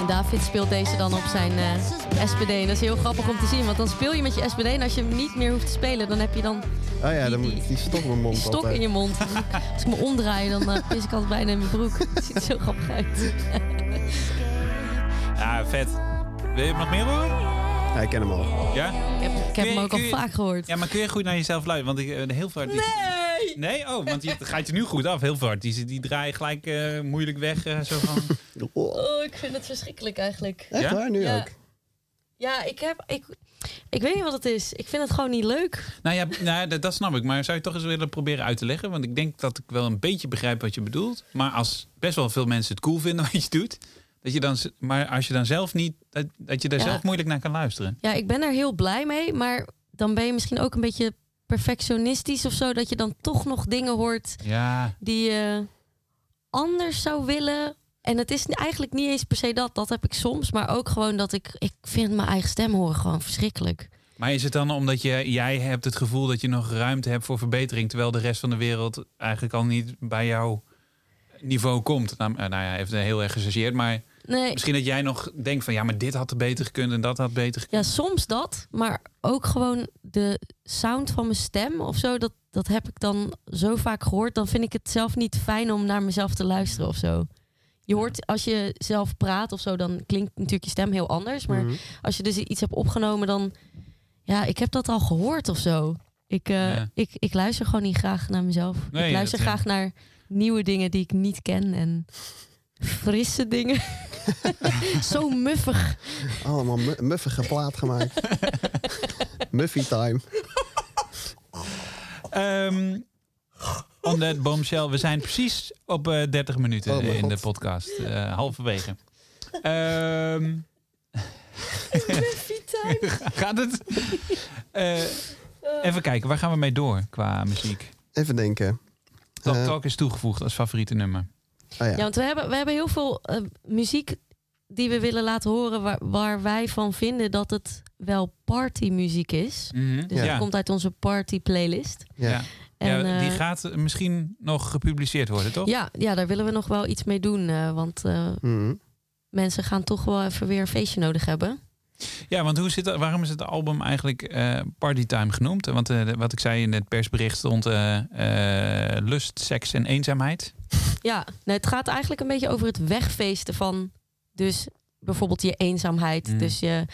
En David speelt deze dan op zijn eh, SPD. En dat is heel grappig om te zien, want dan speel je met je SPD. En als je hem niet meer hoeft te spelen, dan heb je dan Oh ja, dan Die- moet die stok in mijn mond die stok altijd. in je mond. Als ik me omdraai, dan pis ik altijd bijna in mijn broek. (laughs) Het ziet er zo grappig uit. Ja, vet. Wil je nog meer horen? Ja, ik ken hem al. Ja? Ik heb, ik heb Kun je- hem ook al je- vaak gehoord. Ja, maar kun je goed naar jezelf luisteren? Want ik, eh, heel veel... Nee! Nee? Oh, want je gaat je nu goed af, heel hard. Die, die draaien gelijk eh, moeilijk weg, eh, zo van... (laughs) Oh, ik vind het verschrikkelijk eigenlijk. Echt Ja? waar? Nu Ja. ook? Ja, ik heb... Ik, ik weet niet wat het is. Ik vind het gewoon niet leuk. Nou ja, nou, dat, dat snap ik. Maar zou je toch eens willen proberen uit te leggen? Want ik denk dat ik wel een beetje begrijp wat je bedoelt. Maar als best wel veel mensen het cool vinden wat je doet... Dat je dan, maar als je dan zelf niet... Dat, dat je daar Ja. zelf moeilijk naar kan luisteren. Ja, ik ben er heel blij mee. Maar dan ben je misschien ook een beetje perfectionistisch of zo. Dat je dan toch nog dingen hoort Ja, die je anders zou willen. En het is eigenlijk niet eens per se dat. Dat heb ik soms. Maar ook gewoon dat ik... Ik vind mijn eigen stem horen gewoon verschrikkelijk. maar is het dan omdat je, jij hebt het gevoel dat je nog ruimte hebt voor verbetering... terwijl de rest van de wereld eigenlijk al niet bij jouw niveau komt? Nou, eh, nou ja, even heel erg gechargeerd, maar Nee, misschien dat jij nog denkt van... ja, maar dit had er beter gekund en dat had beter gekund. Ja, soms dat. Maar ook gewoon de sound van mijn stem of zo. Dat, dat heb ik dan zo vaak gehoord. Dan vind ik het zelf niet fijn om naar mezelf te luisteren of zo. Je hoort als je zelf praat of zo, dan klinkt natuurlijk je stem heel anders. Maar Mhm. als je dus iets hebt opgenomen, dan... Ja, ik heb dat al gehoord of zo. Ik, eh, Ja. ik, ik luister gewoon niet graag naar mezelf. Nee, ik luister graag naar nieuwe dingen die ik niet ken. En frisse dingen. (laughs) zo muffig. Allemaal mu muffige plaat gemaakt. (laughs) Muffy time. Ehm on that bombshell. We zijn precies op eh 30 minuten Oh in de podcast. eh, halverwege. Ehm (laughs) gaat het? Eh, even kijken, waar gaan we mee door qua muziek? Even denken. Talk Eh, Talk is toegevoegd als favoriete nummer. Oh ja. Ja, want we hebben, we hebben heel veel eh, muziek die we willen laten horen waar, waar wij van vinden dat het wel partymuziek is. Mhm. Dus ja. dat komt uit onze party playlist. Ja. Ja. En, Ja, die eh, gaat misschien nog gepubliceerd worden, toch? ja, ja, daar willen we nog wel iets mee doen. eh, want eh, Mhm. mensen gaan toch wel even weer een feestje nodig hebben. Ja, want hoe zit dat, waarom is het album eigenlijk eh Partytime genoemd? Want eh, wat ik zei in het persbericht stond eh, lust, seks en eenzaamheid. Ja, nou, het gaat eigenlijk een beetje over het wegfeesten van dus bijvoorbeeld je eenzaamheid. Mm. Dus je,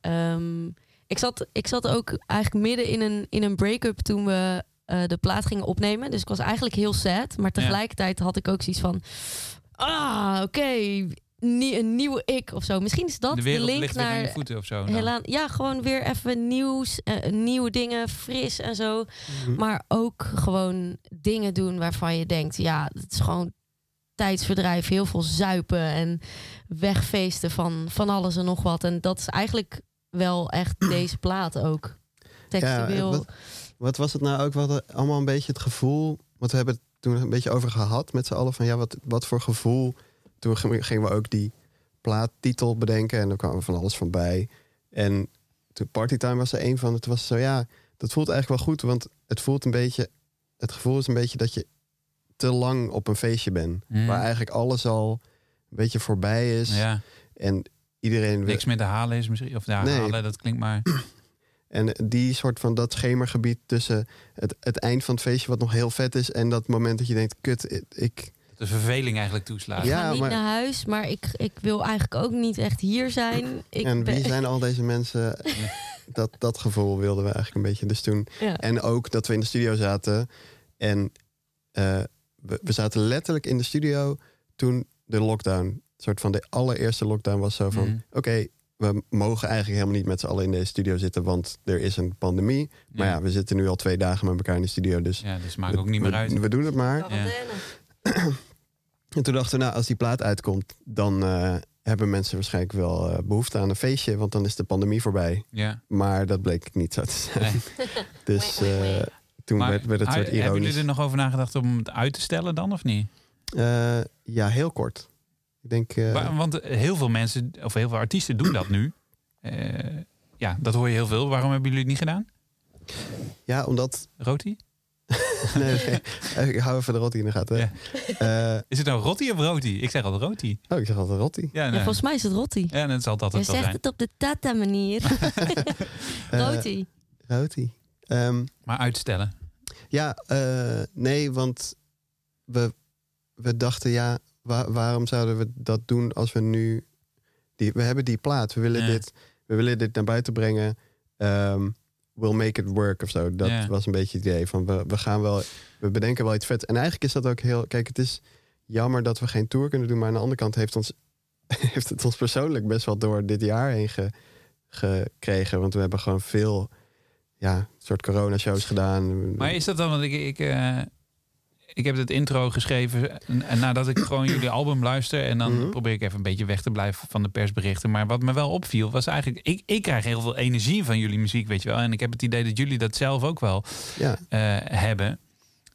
ehm, ik, zat, ik zat ook eigenlijk midden in een, in een break-up toen we de plaat gingen opnemen. Dus ik was eigenlijk heel sad. Maar tegelijkertijd had ik ook zoiets van... Ah, oké, nie- een nieuwe ik of zo. Misschien is dat de link ligt weer aan je naar... voeten of zo. Hela- ja, gewoon weer even nieuws, eh, nieuwe dingen, fris en zo. Mhm. Maar ook gewoon dingen doen waarvan je denkt, ja, het is gewoon tijdsverdrijf, heel veel zuipen en wegfeesten van, van alles en nog wat. En dat is eigenlijk wel echt (clears throat) deze plaat ook. Textueel. wat, wat was het nou ook? We hadden allemaal een beetje het gevoel... Want we hebben het toen een beetje over gehad met z'n allen. Van ja, wat, wat voor gevoel... Toen gingen we ook die plaattitel bedenken. En er kwam van alles van bij. En toen Partytime was er een van. Het was zo, ja, dat voelt eigenlijk wel goed. Want het voelt een beetje... Het gevoel is een beetje dat je te lang op een feestje bent. Mm. Waar eigenlijk alles al een beetje voorbij is. Ja, En iedereen... niks meer te halen is misschien. Of ja, Nee. halen, dat klinkt maar... (clears throat) En die soort van dat schemergebied tussen het, het eind van het feestje, wat nog heel vet is, en dat moment dat je denkt: kut, ik. De verveling eigenlijk toeslaat. ik Ja, ga niet maar- naar huis, maar ik, ik wil eigenlijk ook niet echt hier zijn. Ik en wie ben- zijn al deze mensen? (laughs) dat, dat gevoel wilden we eigenlijk een beetje. Dus toen. Ja. En ook dat we in de studio zaten. En eh, we, we zaten letterlijk in de studio toen de lockdown, een soort van de allereerste lockdown was zo van... Mhm. oké, we mogen eigenlijk helemaal niet met z'n allen in deze studio zitten... want er is een pandemie. Maar Ja. ja, we zitten nu al twee dagen met elkaar in de studio, dus... Ja, dus maakt we- ook niet meer we- uit. We doen het maar. Quarantaine. En toen dachten we, nou, als die plaat uitkomt... dan eh, hebben mensen waarschijnlijk wel eh, behoefte aan een feestje... want dan is de pandemie voorbij. Ja. Maar dat bleek niet zo te zijn. Nee. (laughs) Dus eh, toen Maar werd, werd het soort hebben jullie ironisch. er nog over nagedacht om het uit te stellen dan, of niet? Eh, ja, heel kort. Ik denk... eh, Wa- Want heel veel mensen, of heel veel artiesten doen dat nu. Eh, ja, dat hoor je heel veel. Waarom hebben jullie het niet gedaan? ja, omdat... Roti? (laughs) nee, nee, ik hou even de rotti in de gaten. Ja. Eh, Is het nou roti of roti? Ik zeg altijd roti. oh, ik zeg altijd rotti. Ja, Ja, nee. volgens mij is het Rotti. ja dat zal het Je zegt zijn. het op de Tata-manier. (laughs) Eh, Roti. Roti. Ehm, Maar uitstellen. ja, eh, nee, want we, we dachten, ja, wa- waarom zouden we dat doen als we nu... Die, we hebben die plaat, we willen, Ja. dit, we willen dit naar buiten brengen. Ehm, we'll make it work of zo. Dat was een beetje het idee van, we, we gaan wel... We bedenken wel iets vet. En eigenlijk is dat ook heel... Kijk, het is jammer dat we geen tour kunnen doen. Maar aan de andere kant heeft, ons, (laughs) heeft het ons persoonlijk best wel door dit jaar heen ge- gekregen. Want we hebben gewoon veel ja, soort corona-shows gedaan. Maar is dat dan, want ik, ik, eh, ik heb het intro geschreven en, nadat ik gewoon jullie (clears throat) album luister. En dan Mhm. probeer ik even een beetje weg te blijven van de persberichten. Maar wat me wel opviel was eigenlijk, ik, ik krijg heel veel energie van jullie muziek, weet je wel. En ik heb het idee dat jullie dat zelf ook wel Ja, eh, hebben.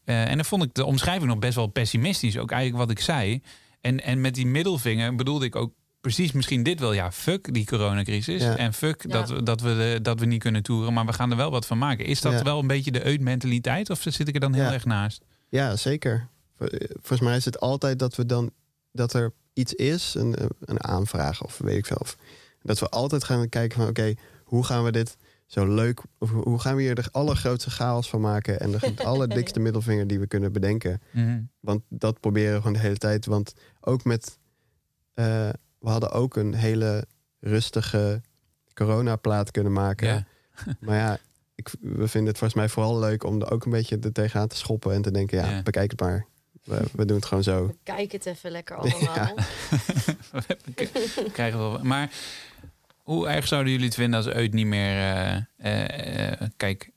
Eh, en dan vond ik de omschrijving nog best wel pessimistisch. Ook eigenlijk wat ik zei. En, en met die middelvinger bedoelde ik ook precies misschien dit wel. Ja, fuck die coronacrisis. Ja. En fuck Ja. dat, we, dat, we, de- dat we niet kunnen toeren. Maar we gaan er wel wat van maken. Is dat Ja. wel een beetje de uit-mentaliteit? Of zit ik er dan heel Ja. erg naast? Ja zeker. Vol- Volgens mij is het altijd dat we dan dat er iets is, een, een aanvraag of weet ik veel. Of, dat we altijd gaan kijken van oké, hoe gaan we dit zo leuk, of hoe gaan we hier de allergrootste chaos van maken en de (laughs) allerdikste middelvinger die we kunnen bedenken. Mhm. Want dat proberen we gewoon de hele tijd. Want ook met. eh, we hadden ook een hele rustige coronaplaat kunnen maken. Ja. Maar ja, ik, we vinden het volgens mij vooral leuk om er ook een beetje er tegenaan te schoppen en te denken: ja, Ja. bekijk het maar. We, we doen het gewoon zo. Kijk het even lekker (laughs) allemaal. (laughs) We krijgen wel. Maar hoe erg zouden jullie het vinden als uit niet meer. eh, eh, eh, kijk,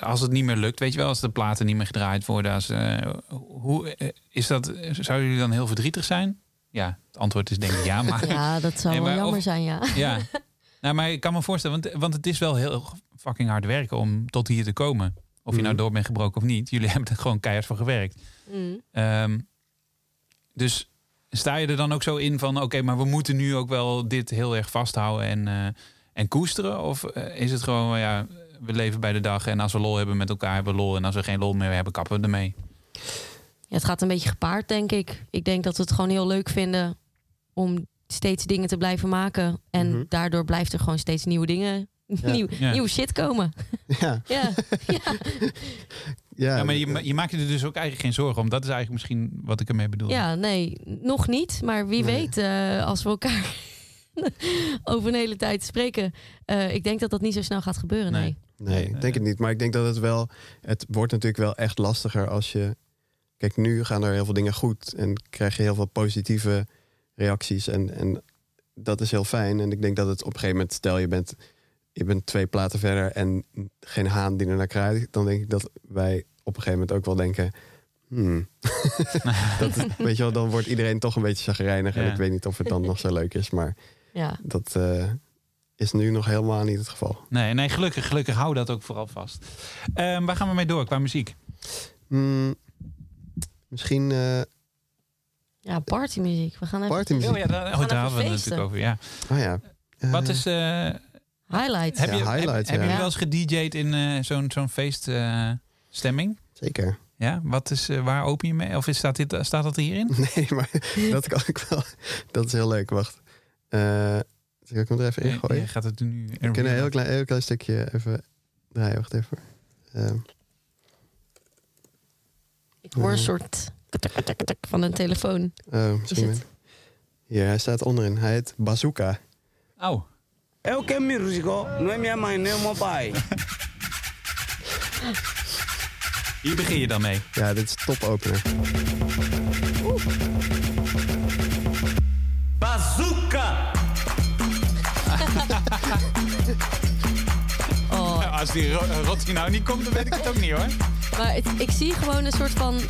als het niet meer lukt, weet je wel, als de platen niet meer gedraaid worden. Als, eh, hoe is dat? Zouden jullie dan heel verdrietig zijn? Ja, het antwoord is denk ik ja. Maar Ja, dat zou Nee, wel jammer of- zijn, ja. ja. (laughs) Nou, maar ik kan me voorstellen, want, want het is wel heel fucking hard werken om tot hier te komen. Of je nou Mhm. door bent gebroken of niet. Jullie (laughs) hebben er gewoon keihard voor gewerkt. Mm. Ehm, dus sta je er dan ook zo in van... oké, maar we moeten nu ook wel dit heel erg vasthouden en, eh, en koesteren? Of eh, is het gewoon, ja, we leven bij de dag... en als we lol hebben met elkaar, hebben we lol... en als we geen lol meer hebben, kappen we ermee. Ja, het gaat een beetje gepaard, denk ik. Ik denk dat we het gewoon heel leuk vinden om steeds dingen te blijven maken. En Mhm. daardoor blijft er gewoon steeds nieuwe dingen, nieuw, Ja. nieuwe shit komen. Ja, (laughs) Ja, ja. ja, Ja, maar je, je maakt je er dus ook eigenlijk geen zorgen om. Dat is eigenlijk misschien wat ik ermee bedoel. ja, nee, nog niet. Maar wie Nee. weet, eh, als we elkaar (laughs) over een hele tijd spreken. eh, ik denk dat dat niet zo snel gaat gebeuren, Nee. nee. Nee, ik denk het niet. Maar ik denk dat het wel. Het wordt natuurlijk wel echt lastiger als je. Kijk, nu gaan er heel veel dingen goed. En krijg je heel veel positieve reacties. En, en dat is heel fijn. En ik denk dat het op een gegeven moment. Stel je bent, je bent twee platen verder. En geen haan die er naar kruidt. Dan denk ik dat wij op een gegeven moment ook wel denken. Hmm. (laughs) dat, weet je wel, dan wordt iedereen toch een beetje chagrijnig. En Ja. ik weet niet of het dan nog zo leuk is. Maar Ja. dat eh, is nu nog helemaal niet het geval. Nee, nee gelukkig, gelukkig hou dat ook vooral vast. Ehm, waar gaan we mee door qua muziek? Hmm, misschien eh, ja, partymuziek. We gaan even partymuziek. Oh ja, daar, oh, daar hadden we het natuurlijk over. Ja. Oh ja. Eh, Wat is... eh, highlights. heb je, Ja, heb- highlights, heb, ja. je Ja. wel eens gedj'd in eh, zo'n zo'n feeststemming? Zeker. ja, wat is, eh, waar open je mee? Of is, staat, dit, staat dat hierin? (laughs) Nee, maar dat kan ik wel. Dat is heel leuk. Wacht. Eh zal ik hem er even in gooien? je gaat het nu... We kunnen een heel klein, heel klein stukje even draaien. Wacht even. Eh, Ik hoor een soort van een telefoon. oh, Is misschien. Hier, hij staat onderin. Hij heet Bazooka. Oh, Elke que noem jij mij é minha bij. Hier begin je dan mee. Ja, dit is top opener. Bazooka! (laughs) oh. Als die ro- nou niet komt, dan weet ik het ook niet hoor. Maar ik zie gewoon een soort van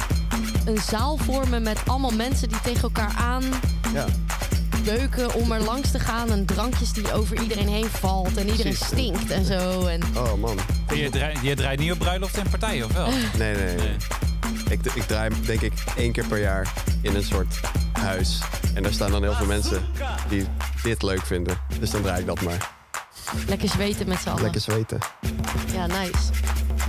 een zaal vormen met allemaal mensen die tegen elkaar aan. Ja beuken om er langs te gaan. En drankjes die over iedereen heen valt. En iedereen Precies. stinkt en zo. En Oh man. Je draait, je draait niet op bruiloft en partijen, of wel? (laughs) Nee, nee, nee. Ik, ik draai denk ik één keer per jaar in een soort huis. En daar staan dan heel veel mensen die dit leuk vinden. Dus dan draai ik dat maar. lekker zweten met z'n allen. Lekker zweten. Ja, nice.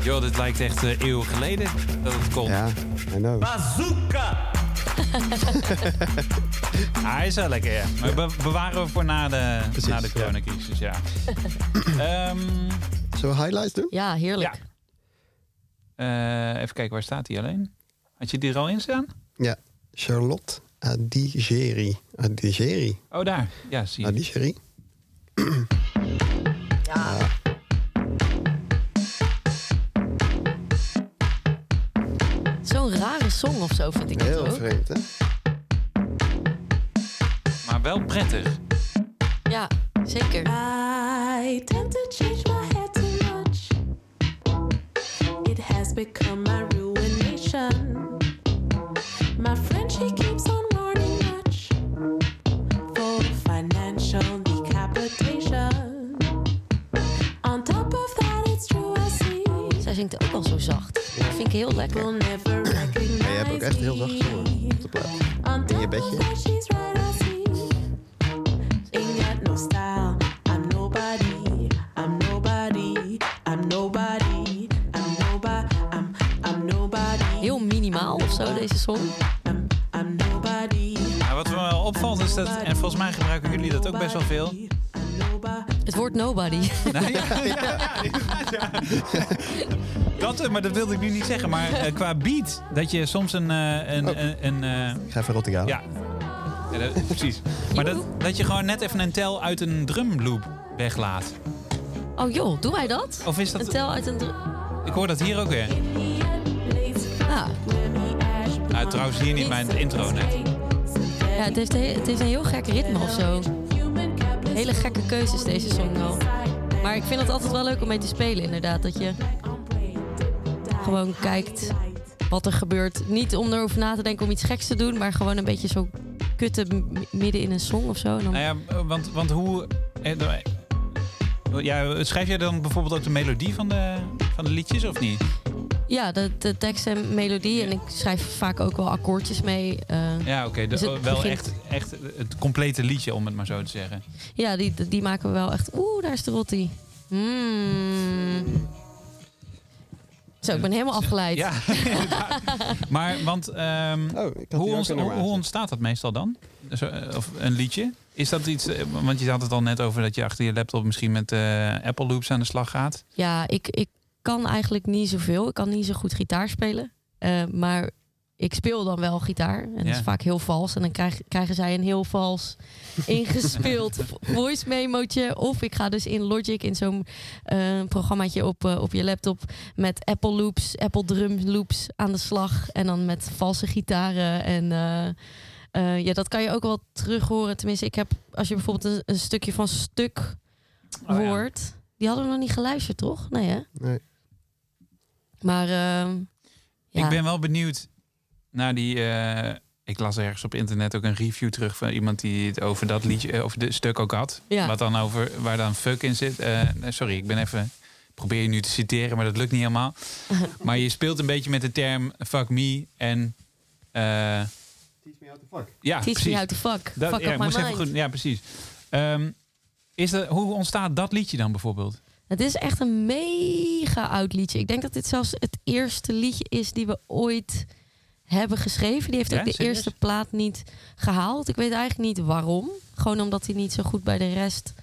Joh, dit lijkt echt eh, eeuwen geleden dat het komt. Ja, I know. Ah, (laughs) hij is wel lekker, ja. Maar be- bewaren we voor na de, Precies, na de ja. coronacrisis, ja. (laughs) Ehm, Zullen we highlights doen? Ja, heerlijk. eh, even kijken, waar staat hij alleen? Had je die er al in staan? Ja. Charlotte Adigeri. Adigeri. Oh, daar. Ja, zie je. Adigeri. (clears throat) Zo'n rare song of zo vind ik het Heel ook. vreemd, hè? Maar wel prettig. Ja, zeker. I tend to change my head too much. It has become my ruination. My friend, she keeps on warning much for financial decapitation. On top of that, it's true, I see. Zij zingt ook al zo zacht. Dat vind ik heel lekker. Maar je hebt ook echt heel zacht gezongen op de plaat. In je bedje. Heel minimaal of zo, deze song. I'm I'm nobody. Maar wat me wel opvalt is dat, en volgens mij gebruiken jullie dat ook best wel veel. I'm nobody. Het woord nobody. (laughs) Nou, ja, ja, ja. Dat, eh, maar dat wilde ik nu niet zeggen. Maar eh, qua beat, dat je soms een... eh, een, Oh. een, een, eh, Ik ga even Rotterdam ja, Ja, dat- (laughs) precies. Maar dat, dat je gewoon net even een tel uit een drumloop weglaat. Oh joh, doen wij dat? Of is Een dat... tel uit een... dr- Ik hoor dat hier ook weer. Ah, Nou, trouwens hier niet, mijn intro net. ja, het heeft, een- het heeft een heel gek ritme of zo. Hele gekke keuzes deze song wel. Maar ik vind het altijd wel leuk om mee te spelen inderdaad. Dat je gewoon kijkt wat er gebeurt. Niet om erover na te denken om iets geks te doen, maar gewoon een beetje zo kutten midden in een song of zo. En dan... Nou ja, want, want hoe... eh, Ja, schrijf jij dan bijvoorbeeld ook de melodie van de, van de liedjes of niet? Ja, de, de tekst en melodie. En ik schrijf vaak ook wel akkoordjes mee. eh, Ja, oké. Dus wel begint- echt, echt het complete liedje, om het maar zo te zeggen. ja, die, die maken we wel echt... Oeh, daar is de rotti. Mm. Zo, ik ben helemaal afgeleid. Ja. (laughs) Maar, want... ehm, Oh, hoe, hoe, ontstaat dat meestal dan? Zo, eh, Of een liedje? Is dat iets... eh, Want je had het al net over dat je achter je laptop misschien met eh, Apple Loops aan de slag gaat. Ja, ik, ik kan eigenlijk niet zoveel. Ik kan niet zo goed gitaar spelen. Eh, maar ik speel dan wel gitaar. En dat Ja. is vaak heel vals. En dan krijg, krijgen zij een heel vals (laughs) ingespeeld vo- voice memootje. Of ik ga dus in Logic, in zo'n eh, programmaatje op, eh, op je laptop... met Apple Loops, Apple Drum Loops aan de slag. En dan met valse gitaren. En eh, eh, ja, dat kan je ook wel terug horen. Tenminste, ik heb, als je bijvoorbeeld een, een stukje van stuk Oh ja. hoort... Die hadden we nog niet geluisterd, toch? Nee, hè? Nee. Maar ehm, ja. Ik ben wel benieuwd naar die... eh, ik las ergens op internet ook een review terug van iemand die het over dat liedje, eh, over de stuk ook had. Ja. Wat dan over, waar dan fuck in zit. Eh, nee, sorry, ik ben even, probeer je nu te citeren, maar dat lukt niet helemaal. (laughs) maar je speelt een beetje met de term fuck me en... eh, ja, Teach precies. me how to fuck. Dat, fuck ja, up my mind. even goed, ja, precies. Ehm, is dat, hoe ontstaat dat liedje dan bijvoorbeeld? Het is echt een mega oud liedje. Ik denk dat dit zelfs het eerste liedje is die we ooit hebben geschreven. Die heeft Ja, ook de serieus? eerste plaat niet gehaald. Ik weet eigenlijk niet waarom. Gewoon omdat hij niet zo goed bij de rest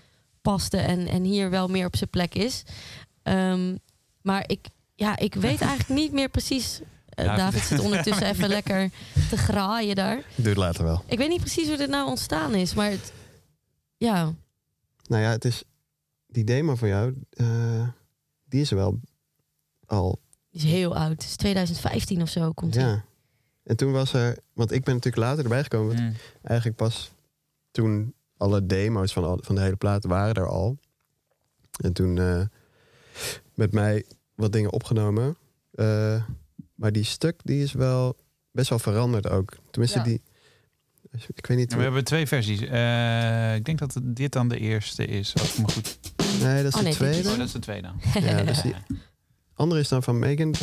paste en, en hier wel meer op zijn plek is. Ehm, maar ik, ja, ik weet (laughs) eigenlijk niet meer precies. Ja, (laughs) David zit ondertussen even lekker te graaien daar. Het later wel. Ik weet niet precies hoe dit nou ontstaan is, maar het, ja, Nou ja, het is... Die demo van jou, eh, die is er wel al... die is heel oud. Het is 2015 of zo komt die. En toen was er... Want ik ben natuurlijk later erbij gekomen. Want Hmm. eigenlijk pas toen alle demo's van, al, van de hele plaat waren er al. En toen... eh, met mij wat dingen opgenomen. Eh, maar die stuk die is wel best wel veranderd ook. Tenminste, Ja. die. Ik weet niet. Ja, we hebben twee versies. Eh, ik denk dat dit dan de eerste is. Als ik me goed... Nee, dat is Oh, de is- tweede. Oh, dat is de tweede dan. Ja, dus die (laughs) andere is dan van Megan.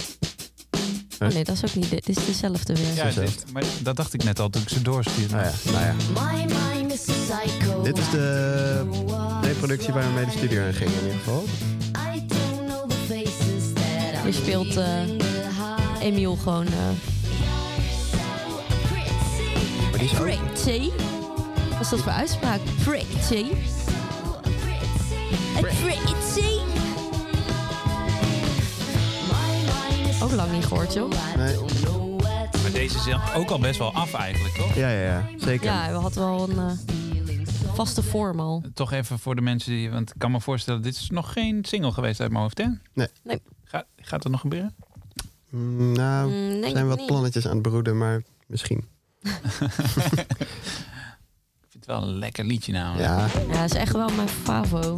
Oh nee, dat is ook niet. Dit is dezelfde weer. Ja, dit, maar dat dacht ik net al toen ik ze doorstuurde. Nou ja, nou ja. My mind is a psycho. Dit is de reproductie waar we mee de studio in gingen in ieder geval. Je speelt eh Emiel gewoon Maar die is ook... pretty. Wat is dat voor uitspraak? Pretty. Pretty. Ook lang niet gehoord, joh. Nee. Maar deze is ook al best wel af eigenlijk, toch? Ja, ja, ja. Zeker. Ja, we hadden wel een eh, vaste vorm al. Toch even voor de mensen die... Want ik kan me voorstellen, dit is nog geen single geweest uit mijn hoofd, hè? Nee. Nee. Gaat, gaat dat nog gebeuren? Mm, nou, Mm, er zijn wat niet. plannetjes aan het broeden, maar misschien. (laughs) Ik vind het wel een lekker liedje namelijk. Ja, Ja, dat is echt wel mijn favo.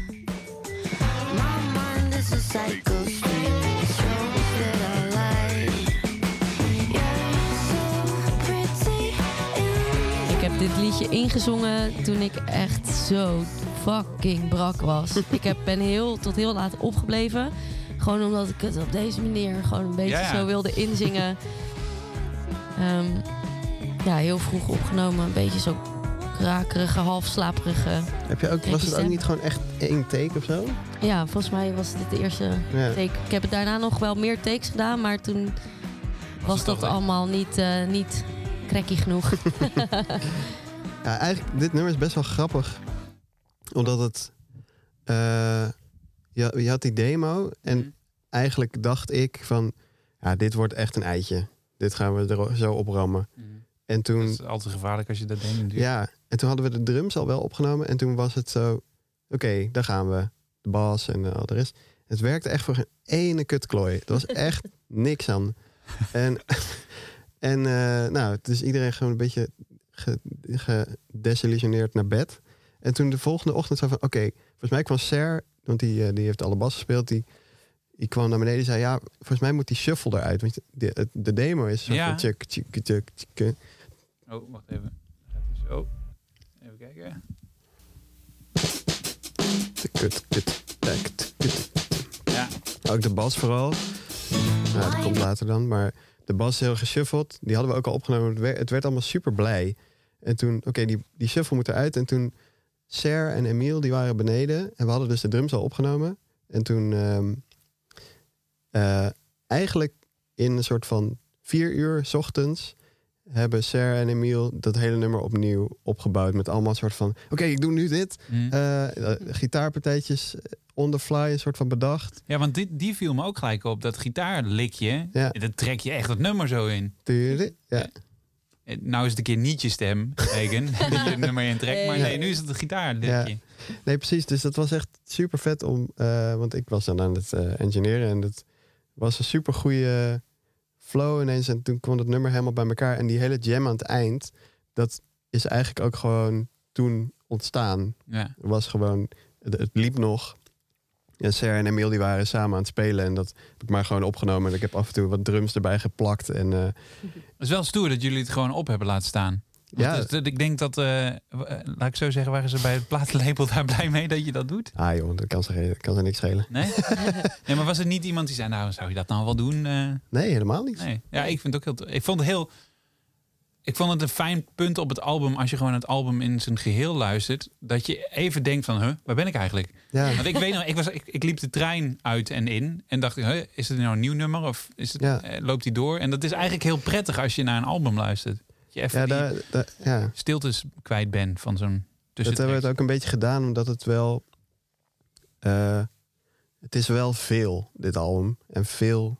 ik heb dit liedje ingezongen toen ik echt zo fucking brak was. (laughs) ik heb, ben heel, tot heel laat opgebleven. Gewoon omdat ik het op deze manier gewoon een beetje Ja, ja. zo wilde inzingen. Ehm, ja, heel vroeg opgenomen. Een beetje zo krakerige, half slaperige. Heb je ook, was het ook niet gewoon echt één take of zo? Ja, volgens mij was dit de eerste Ja. take. Ik heb het daarna nog wel meer takes gedaan, maar toen was het dat toch allemaal niet, eh niet cracky genoeg. (laughs) (laughs) Ja, eigenlijk, dit nummer is best wel grappig. Omdat het... eh, je, je had die demo en Mhm. eigenlijk dacht ik van... Ja, dit wordt echt een eitje. Dit gaan we er zo oprammen. En Dat toen... is altijd gevaarlijk als je dat denkt natuurlijk. Ja, en toen hadden we de drums al wel opgenomen. En toen was het zo... Oké, daar gaan we. De bas en eh, al de rest. Het werkte echt voor geen ene kutklooi. Er was echt (laughs) niks aan. En, (laughs) en eh, nou, dus iedereen gewoon een beetje ge- gedesillusioneerd naar bed. En toen de volgende ochtend zo van... Oké, volgens mij kwam Ser, want die, eh, die heeft alle bas gespeeld... Die, die kwam naar beneden en zei... Ja, volgens mij moet die shuffle eruit. Want de, het- de demo is zo Ja. van... Tjuk, tjuk, tjuk, tjuk. Oh, wacht even. Even kijken. Kut, kut, kut, kut. Ja. Ook de bas vooral. Nou, dat komt later dan. Maar de bas is heel geshuffeld. Die hadden we ook al opgenomen. Het werd, het werd allemaal super blij. En toen, oké, die, die shuffle moet eruit. En toen, Ser en Emiel, die waren beneden. En we hadden dus de drums al opgenomen. En toen, ehm, eh, eigenlijk in een soort van vier uur 's ochtends... hebben Ser en Emiel dat hele nummer opnieuw opgebouwd. Met allemaal soort van, oké, ik doe nu dit. Hm. Eh, eh, gitaarpartijtjes on the fly, een soort van bedacht. Ja, want dit, die viel me ook gelijk op. Dat gitaarlikje, Ja. dat trek je echt het nummer zo in. Tuurlijk. Ja. Eh, Nou is het een keer niet je stem, Regen, (laughs) dat je het nummer intrekt. Maar Nee. nu is het een gitaarlikje. Nee, precies. Dus dat was echt super vet om. want ik was dan aan het engineeren en het was een super goede flow ineens. En toen kwam het nummer helemaal bij elkaar. En die hele jam aan het eind, dat is eigenlijk ook gewoon toen ontstaan. Ja. Was gewoon, het, het liep nog. En Sarah en Emil die waren samen aan het spelen. En dat heb ik maar gewoon opgenomen. En ik heb af en toe wat drums erbij geplakt. En eh, Het is wel stoer dat jullie het gewoon op hebben laten staan. Ja. het dat- ik denk dat, eh, eh, laat ik zo zeggen, waren ze bij het platenlabel daar blij mee dat je dat doet? ah joh, dat kan ze, kan ze niks schelen. Nee? (laughs) nee, maar was er niet iemand die zei, nou zou je dat nou wel doen? Eh, Nee, helemaal niet. nee. Ja, ik vind het ook heel, ik vond het heel, ik vond het een fijn punt op het album, als je gewoon het album in zijn geheel luistert, dat je even denkt van, huh, waar ben ik eigenlijk? Ja, Want ik weet nog, ik, was, ik, ik liep de trein uit en in en dacht, huh, is het nou een nieuw nummer of is het, Ja. loopt die door? En dat is eigenlijk heel prettig als je naar een album luistert. Dat je even ja, daar, daar- ja. stiltes kwijt bent van zo'n tussen dat hebben we het ook een beetje gedaan, omdat het wel... eh, het is wel veel, dit album. En veel.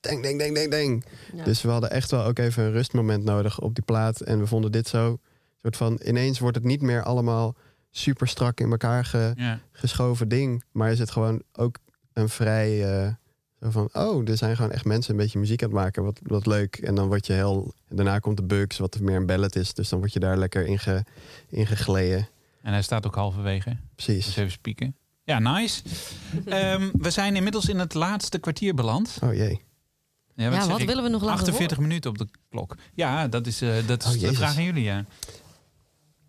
Ding, ding, ding, ding, ding. Ja. Dus we hadden echt wel ook even een rustmoment nodig op die plaat. En we vonden dit zo. soort van. Ineens wordt het niet meer allemaal super strak in elkaar ge, Ja. geschoven ding. Maar is het gewoon ook een vrij. eh, zo van. Oh, er zijn gewoon echt mensen een beetje muziek aan het maken. Wat, wat leuk. En dan word je heel. Daarna komt de Bugs, wat meer een ballad is. Dus dan word je daar lekker in, ge, in gegleden. En hij staat ook halverwege. Precies. Dus even spieken. Ja, nice. Ehm, we zijn inmiddels in het laatste kwartier beland. Oh jee. Ja, wat willen we nog laten 48 minuten op de klok. Ja, dat is, eh, dat is Oh, de vraag aan jullie, ja.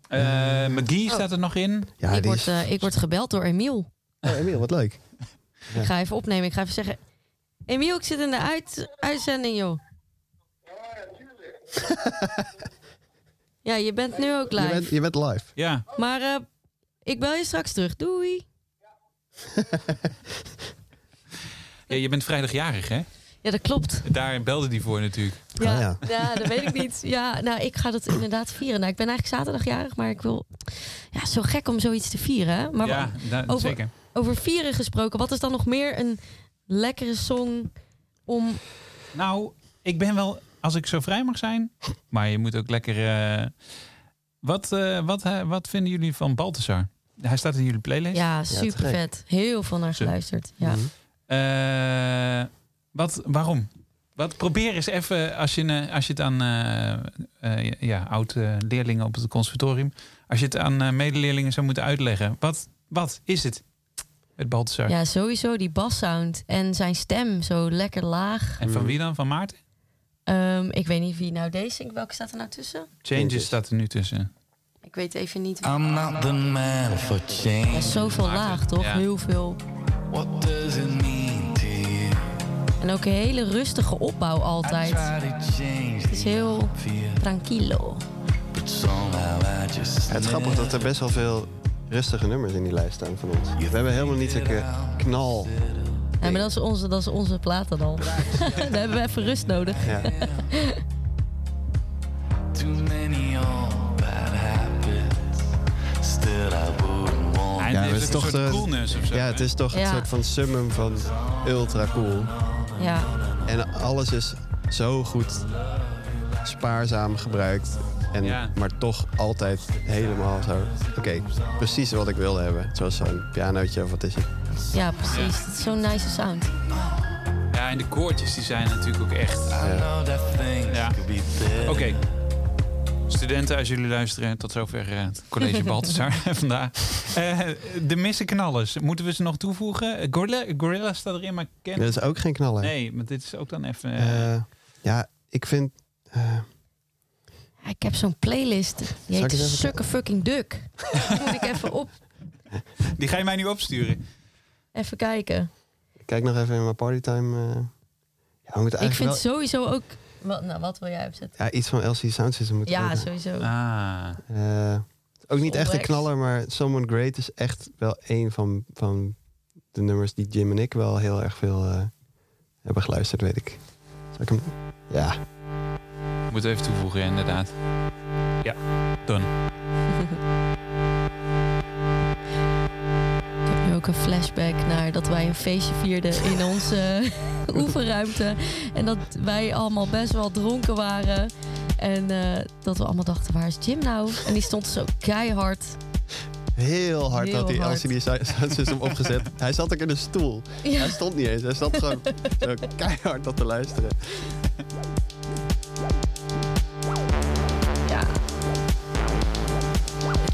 Eh McGee staat er nog in. Ja, ik, word, is. eh, ik word gebeld door Emiel. Oh, Emiel, wat leuk. Ja. (laughs) Ik ga even opnemen. Ik ga even zeggen... Emiel, ik zit in de uit, uitzending, joh. ja, je bent nu ook Je live. bent, je bent live. Ja, Maar eh, ik bel je straks terug. Doei. (laughs) ja, je bent vrijdagjarig, hè? Ja, dat klopt. Daar belde die voor natuurlijk. Ja, Ah, ja. ja. dat weet ik niet. Ja, nou, ik ga dat inderdaad vieren. Nou, ik ben eigenlijk zaterdagjarig, maar ik wil... Ja, zo gek om zoiets te vieren, hè? Maar ja, da- over- zeker. over vieren gesproken, wat is dan nog meer een lekkere song om... Nou, ik ben wel, als ik zo vrij mag zijn, maar je moet ook lekker. eh, wat, eh, wat, eh, wat vinden jullie van Balthasar? Hij staat in jullie playlist. Ja, super vet. Heel veel naar geluisterd. Ja. Mhm. Eh, wat, waarom? Wat, probeer eens even, als je, als je het aan eh, eh, ja, oud-leerlingen op het conservatorium... als je het aan medeleerlingen zou moeten uitleggen. Wat, wat is het met Balthasar? ja, sowieso die bassound en zijn stem zo lekker laag. En van wie dan? Van Maarten? Ehm, ik weet niet wie nou deze zingt. Welke staat er nou tussen? Changes staat er nu tussen. Ik weet even niet wie. I'm not the man for change. Ja, zoveel Maarten, laag, toch? ja. Heel veel. What does it mean to you? En ook een hele rustige opbouw altijd. Het is heel tranquilo. Ja, het is grappig dat er best wel veel rustige nummers in die lijst staan van ons. We hebben helemaal niet zulke knal. Ja, maar dat is onze, dat is onze platen dan. (laughs) Daar hebben we even rust nodig. Ja. (laughs) too many old bad habits. Still I wouldn't want Hij Ja, het is toch soort de- coolness of zo. ja, het is toch Ja. een soort van summum van ultra cool. Ja, En alles is zo goed spaarzaam gebruikt. En, Ja. Maar toch altijd helemaal zo. Oké, precies wat ik wilde hebben. Zoals zo'n pianootje of wat is het? ja precies. Het is zo'n nice sound. Ja, en de koortjes die zijn natuurlijk ook echt. I know that things Ja. better. Oké. Studenten, als jullie luisteren, tot zover eh, het college (laughs) Balthasar (laughs) vandaag. Eh, de missenknallers, moeten we ze nog toevoegen? Eh, Gorilla, Gorilla staat erin, maar ken... Dat is ook geen knaller. Nee, maar dit is ook dan even... ja, ik vind... ik heb zo'n playlist. Die heet Sukke Fucking Duck. (laughs) Die moet ik even op. die ga je mij nu opsturen. Even kijken. ik kijk nog even in mijn partytime. eh ja, we moeten Ik vind wel... sowieso ook... Wat, nou, wat wil jij opzetten? Ja, iets van LC Sound System moeten we Ja, sowieso. Ah. Eh, ook niet echt een knaller, maar Someone Great is echt wel een van, van de nummers die Jim en ik wel heel erg veel eh, hebben geluisterd, weet ik. Zal ik hem... Ja, Moet even toevoegen, ja, inderdaad. Ja, done. (laughs) Ik heb nu ook een flashback naar dat wij een feestje vierden in onze (laughs) oefenruimte. En dat wij allemaal best wel dronken waren. En eh, dat we allemaal dachten, waar is Jim nou? En die stond zo keihard. heel hard Heel had die hard. LCD Sound System opgezet. hij zat ook in een stoel. Ja. Hij stond niet eens. Hij zat gewoon zo keihard dat te luisteren.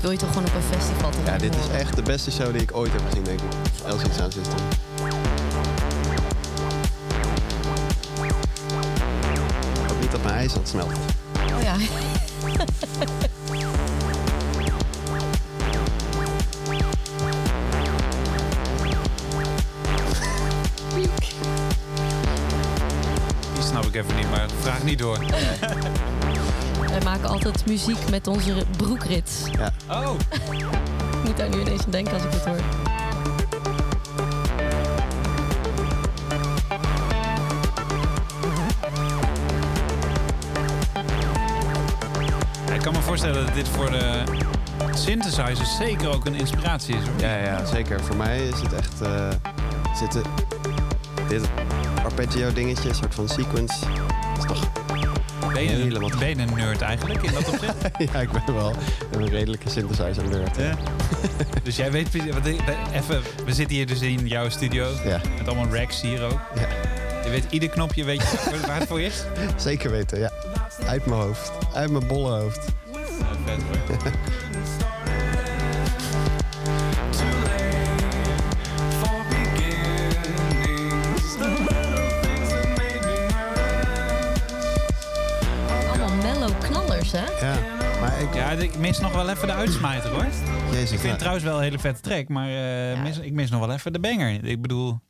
Wil je toch gewoon op een festival te Ja, dit is horen? echt de beste show die ik ooit heb gezien, denk ik. LCD Sound System. Ik hoop niet dat mijn ijs aan het is. Oh ja. Die snap ik even niet, maar vraag niet door. (laughs) Wij maken altijd muziek met onze broekrits. Oh, (laughs) Ik moet daar nu ineens aan denken als ik het hoor. ik kan me voorstellen dat dit voor de synthesizers zeker ook een inspiratie is. Hoor. Ja, ja, zeker. Voor mij is het echt... eh zitten dit arpeggio dingetje, een soort van sequence. Ben je, ben je een nerd eigenlijk in dat opzicht? (laughs) ja, ik ben wel een redelijke synthesizer nerd. Ja. (laughs) Dus jij weet... precies- wat ik- Even, we zitten hier dus in jouw studio. Ja. Met allemaal racks hier ook. Ja. Je weet ieder knopje weet je waar het voor is? (laughs) Zeker weten, ja. Uit mijn hoofd. Uit mijn bolle hoofd. Ja, vet hoor. Ik... Ja, ik mis nog wel even de uitsmijter hoor. Jezus, Ik vind ja. het trouwens wel een hele vette track, maar eh, mis, ik mis nog wel even de banger. Ik bedoel,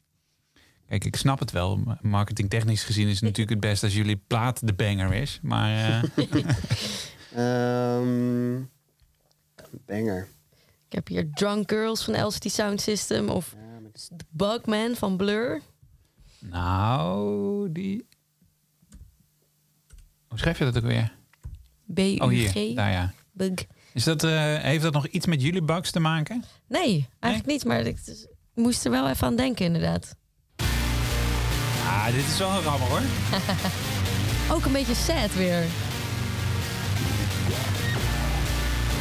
kijk, ik snap het wel. Marketingtechnisch gezien is het natuurlijk het best als jullie plaat de banger is. Maar eh, (laughs) Ehm, banger. Ik heb hier Drunk Girls van LCD Sound System of The Bugman van Blur. nou, die... Hoe schrijf je dat ook weer? B-U-G. Oh, hier. Daar ja. Bug. Is dat, eh, heeft dat nog iets met jullie bugs te maken? Nee, eigenlijk niet, maar ik dus- moest er wel even aan denken, inderdaad. Ah, dit is wel een rammer hoor. (laughs) Ook een beetje sad weer.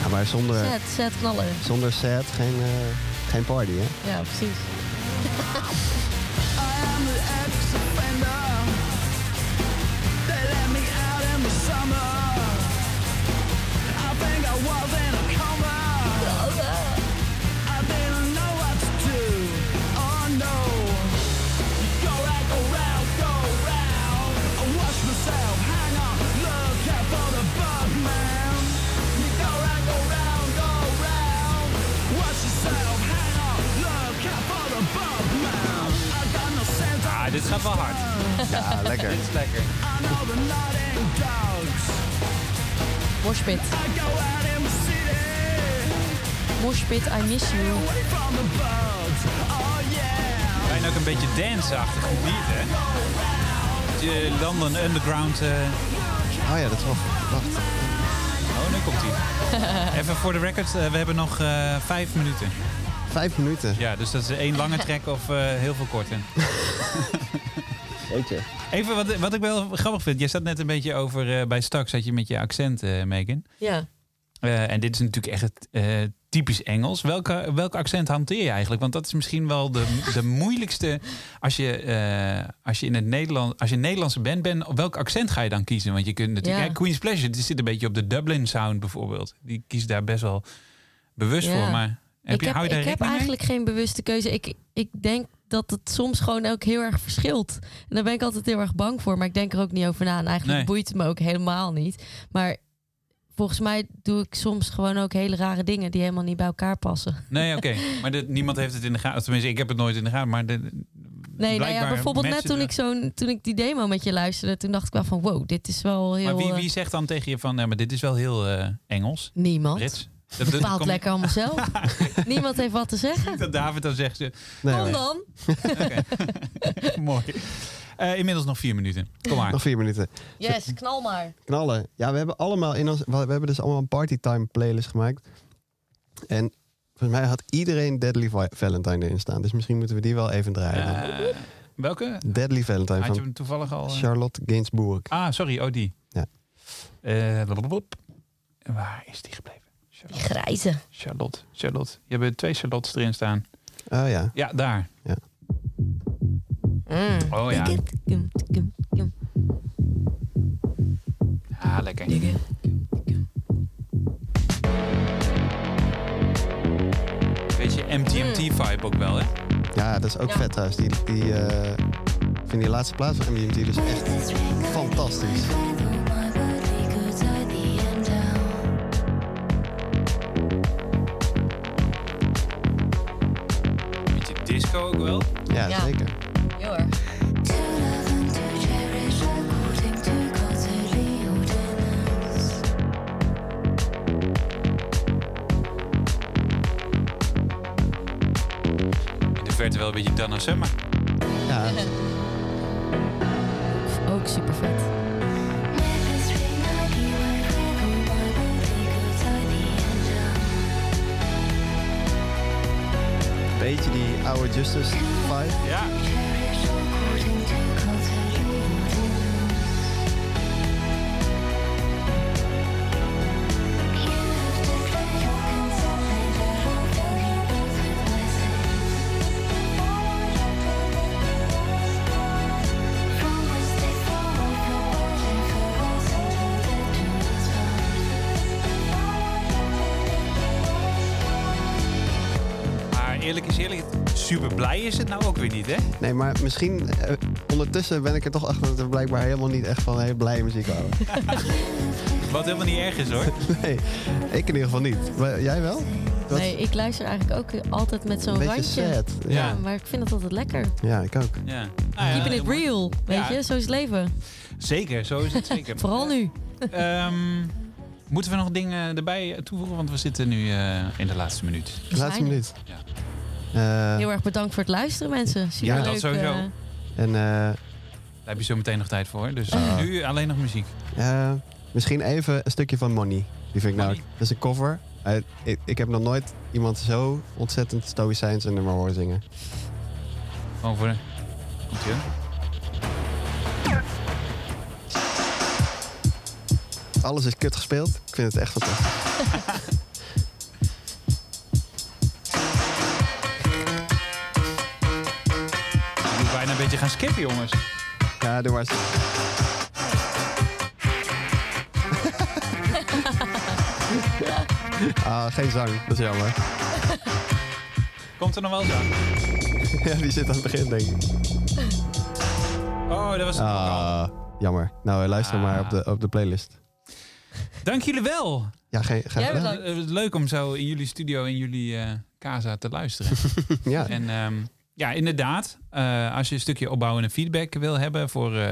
Ja, maar zonder, Sad, sad knaller. zonder sad geen, eh, geen party, hè? Ja, precies. (laughs) Ah, dit gaat wel hard. Ja, lekker. (laughs) Dit is lekker. Moshpit. Moshpit, I miss you. Bijna ook een beetje dance-achtig beat, hè? De London Underground... eh, Oh ja, dat is wel... Wacht. Oh, nu komt hij. (laughs) Even voor de record, eh, we hebben nog eh, vijf minuten. Vijf minuten. Ja, dus dat is één lange (laughs) track of eh, heel veel korte. (laughs) Weet je. Even wat, wat ik wel grappig vind. Jij zat net een beetje over eh, bij Stax, zat je met je accent, eh, Megan. Ja. Eh, en dit is natuurlijk echt het, eh, typisch Engels. Welke, welk accent hanteer je eigenlijk? Want dat is misschien wel de, (laughs) de moeilijkste. Als je, eh, als je in het Nederland, als je Nederlandse band bent, op welk accent ga je dan kiezen? Want je kunt natuurlijk. Ja. Queen's Pleasure, die zit een beetje op de Dublin sound bijvoorbeeld. Die kiest daar best wel bewust Ja. voor. Maar heb ik je, heb, hou je daar ik heb mee? eigenlijk geen bewuste keuze. Ik, ik denk dat het soms gewoon ook heel erg verschilt. En daar ben ik altijd heel erg bang voor. Maar ik denk er ook niet over na. En eigenlijk Nee. boeit het me ook helemaal niet. Maar volgens mij doe ik soms gewoon ook hele rare dingen die helemaal niet bij elkaar passen. Nee, oké. (laughs) Maar dit- niemand heeft het in de gaten. Tenminste, ik heb het nooit in de gaten. Maar de, Nee, nou ja, bijvoorbeeld net toen ik, zo, toen ik die demo met je luisterde, toen dacht ik wel van wow, dit is wel heel... Maar wie, eh, wie zegt dan tegen je van, nee, maar dit is wel heel eh, Engels, Niemand. Brits? Dat, Bepaalt kom- lekker allemaal zelf. (laughs) Niemand heeft wat te zeggen. Dat David dan zegt ze, Nee, Kom dan. (laughs) mooi. Eh, inmiddels nog vier minuten. Kom maar. Nog vier minuten. Yes, knal maar. Knallen. Ja, we hebben allemaal in ons... We hebben dus allemaal een partytime playlist gemaakt. En volgens mij had iedereen Deadly Valentine erin staan. Dus misschien moeten we die wel even draaien. Eh, welke? Deadly Valentine Had je hem toevallig al... eh? Charlotte Gainsbourg. Ah, sorry, oh die. Ja. Eh, blablabla. Waar is die gebleven? Die grijze. Charlotte. Charlotte. Je hebt twee Charlottes erin staan. Oh ja. Ja, daar. Mm. Oh ja. Ah, lekker. Weet je, MTMT-vibe ook wel, hè? Ja, dat is ook Ja. vet trouwens. Die, die, eh, ik vind die laatste plaats van MGMT dus echt fantastisch. Disco ook wel. Ja, Ja. zeker. Heel erg. In de verte wel een beetje Donna Summer. Ja, (laughs) Ook super vet. Beetje die oude Justice vibe. Ja. Niet, hè? Nee, maar misschien eh, ondertussen ben ik er toch achter dat we blijkbaar helemaal niet echt van heel blije muziek houden. (laughs) Wat helemaal niet erg is, hoor. (laughs) nee, ik in ieder geval niet. Maar jij wel? Wat? Nee, ik luister eigenlijk ook altijd met zo'n randje. sad. Ja, Ja. maar ik vind het altijd lekker. Ja, ik ook. Ja. Nou ja, Keeping it real, weet je? Zo is het leven. Zeker, zo is het (laughs) zeker. Vooral nu. Ehm, moeten we nog dingen erbij toevoegen? Want we zitten nu eh, in de laatste minuut. De laatste minuut. Ja. Eh, Heel erg bedankt voor het luisteren, mensen. Super Ja, leuk. dat sowieso. en eh, Daar heb je zo meteen nog tijd voor. Dus nu alleen nog muziek. eh, misschien even een stukje van Money. Die vind ik nou... Dat is een cover. Eh, ik, ik heb nog nooit iemand zo ontzettend stoïcijns een nummer horen zingen. Gewoon voor de... Komt ie, hoor. Alles is kut gespeeld. Ik vind het echt fantastisch. (laughs) gaan skippen, jongens. Ja, doe maar eens. (laughs) ah, geen zang. Dat is jammer. Komt er nog wel zo aan? (laughs) ja, die zit aan het begin, denk ik. Oh, dat was het. Ah, jammer. Nou, luister Ah. maar op de, op de playlist. Dank jullie wel. Ja, geen, Jij gedaan. bedankt. Was leuk om zo in jullie studio, in jullie eh casa te luisteren. (laughs) Ja, En ehm, ja, inderdaad, eh, als je een stukje opbouwende feedback wil hebben voor eh,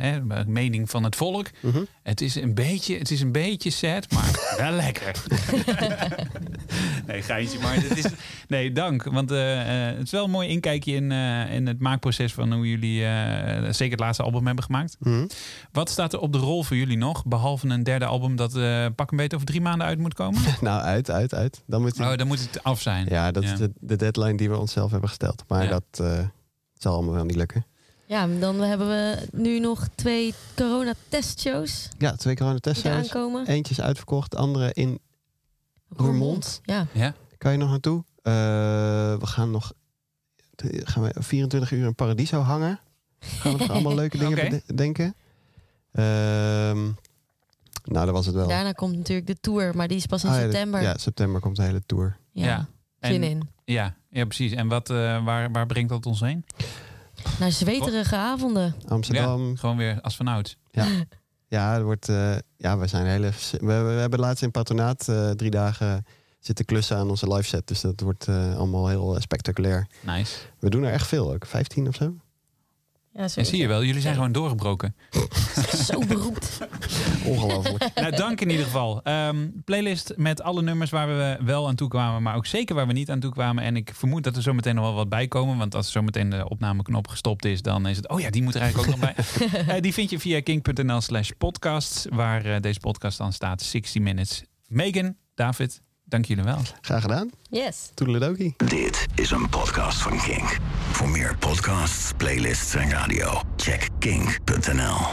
hè, de mening van het volk. Mhm. Het, is een beetje, het is een beetje sad, maar (laughs) wel lekker. (laughs) (laughs) nee, geintje, maar het is... Nee, dank. Want eh, eh, het is wel een mooi inkijkje in, eh, in het maakproces van hoe jullie eh, zeker het laatste album hebben gemaakt. Mhm. Wat staat er op de rol voor jullie nog? Behalve een derde album dat eh, pak een beetje over drie maanden uit moet komen? (laughs) nou, uit, uit, uit. Dan moet Oh, dan moet het af zijn. Ja, dat Ja. is de, de deadline die we onszelf hebben gesteld. Maar Ja. dat eh, zal allemaal wel niet lukken. Ja, dan hebben we nu nog twee corona-testshows Ja, twee die coronatestshows. aankomen. Eentje is uitverkocht, de andere in Roermond. Ja. Ja? Kan je nog naartoe? Eh, we gaan nog gaan we 24 uur in Paradiso hangen. Gaan we nog allemaal (laughs) leuke dingen Oké. bede- denken. Ehm, nou, dat was het wel. Daarna komt natuurlijk de tour, maar die is pas in Ah, ja, de- september. Ja, september komt de hele tour. Ja. Ja. Zin En- in. Ja, ja precies. En wat, eh, waar, waar brengt dat ons heen? Naar zweterige avonden. Amsterdam. Gewoon weer als vanouds. Ja, (laughs) er wordt, eh, ja we zijn hele. We, we hebben laatst in patronaat eh, drie dagen zitten klussen aan onze live set. Dus dat wordt eh, allemaal heel spectaculair. Nice. We doen er echt veel ook. 15 of zo. Ja, zo En zie je wel, jullie zijn gewoon doorgebroken. (laughs) Zo beroemd. (laughs) Ongelooflijk. nou, dank in ieder geval. Ehm, playlist met alle nummers waar we wel aan toe kwamen, maar ook zeker waar we niet aan toe kwamen. En ik vermoed dat er zo meteen nog wel wat bij komen. Want als zo meteen de opnameknop gestopt is, dan is het. Oh ja, die moet er eigenlijk ook nog bij. (laughs) Eh, die vind je via king.nl slash podcasts, waar eh, deze podcast dan staat. 60 minutes. Megan, David, dank jullie wel. Graag gedaan. Yes. Toedeledokie. Dit is een podcast van Kink. Voor meer podcasts, playlists en radio, check kink.nl.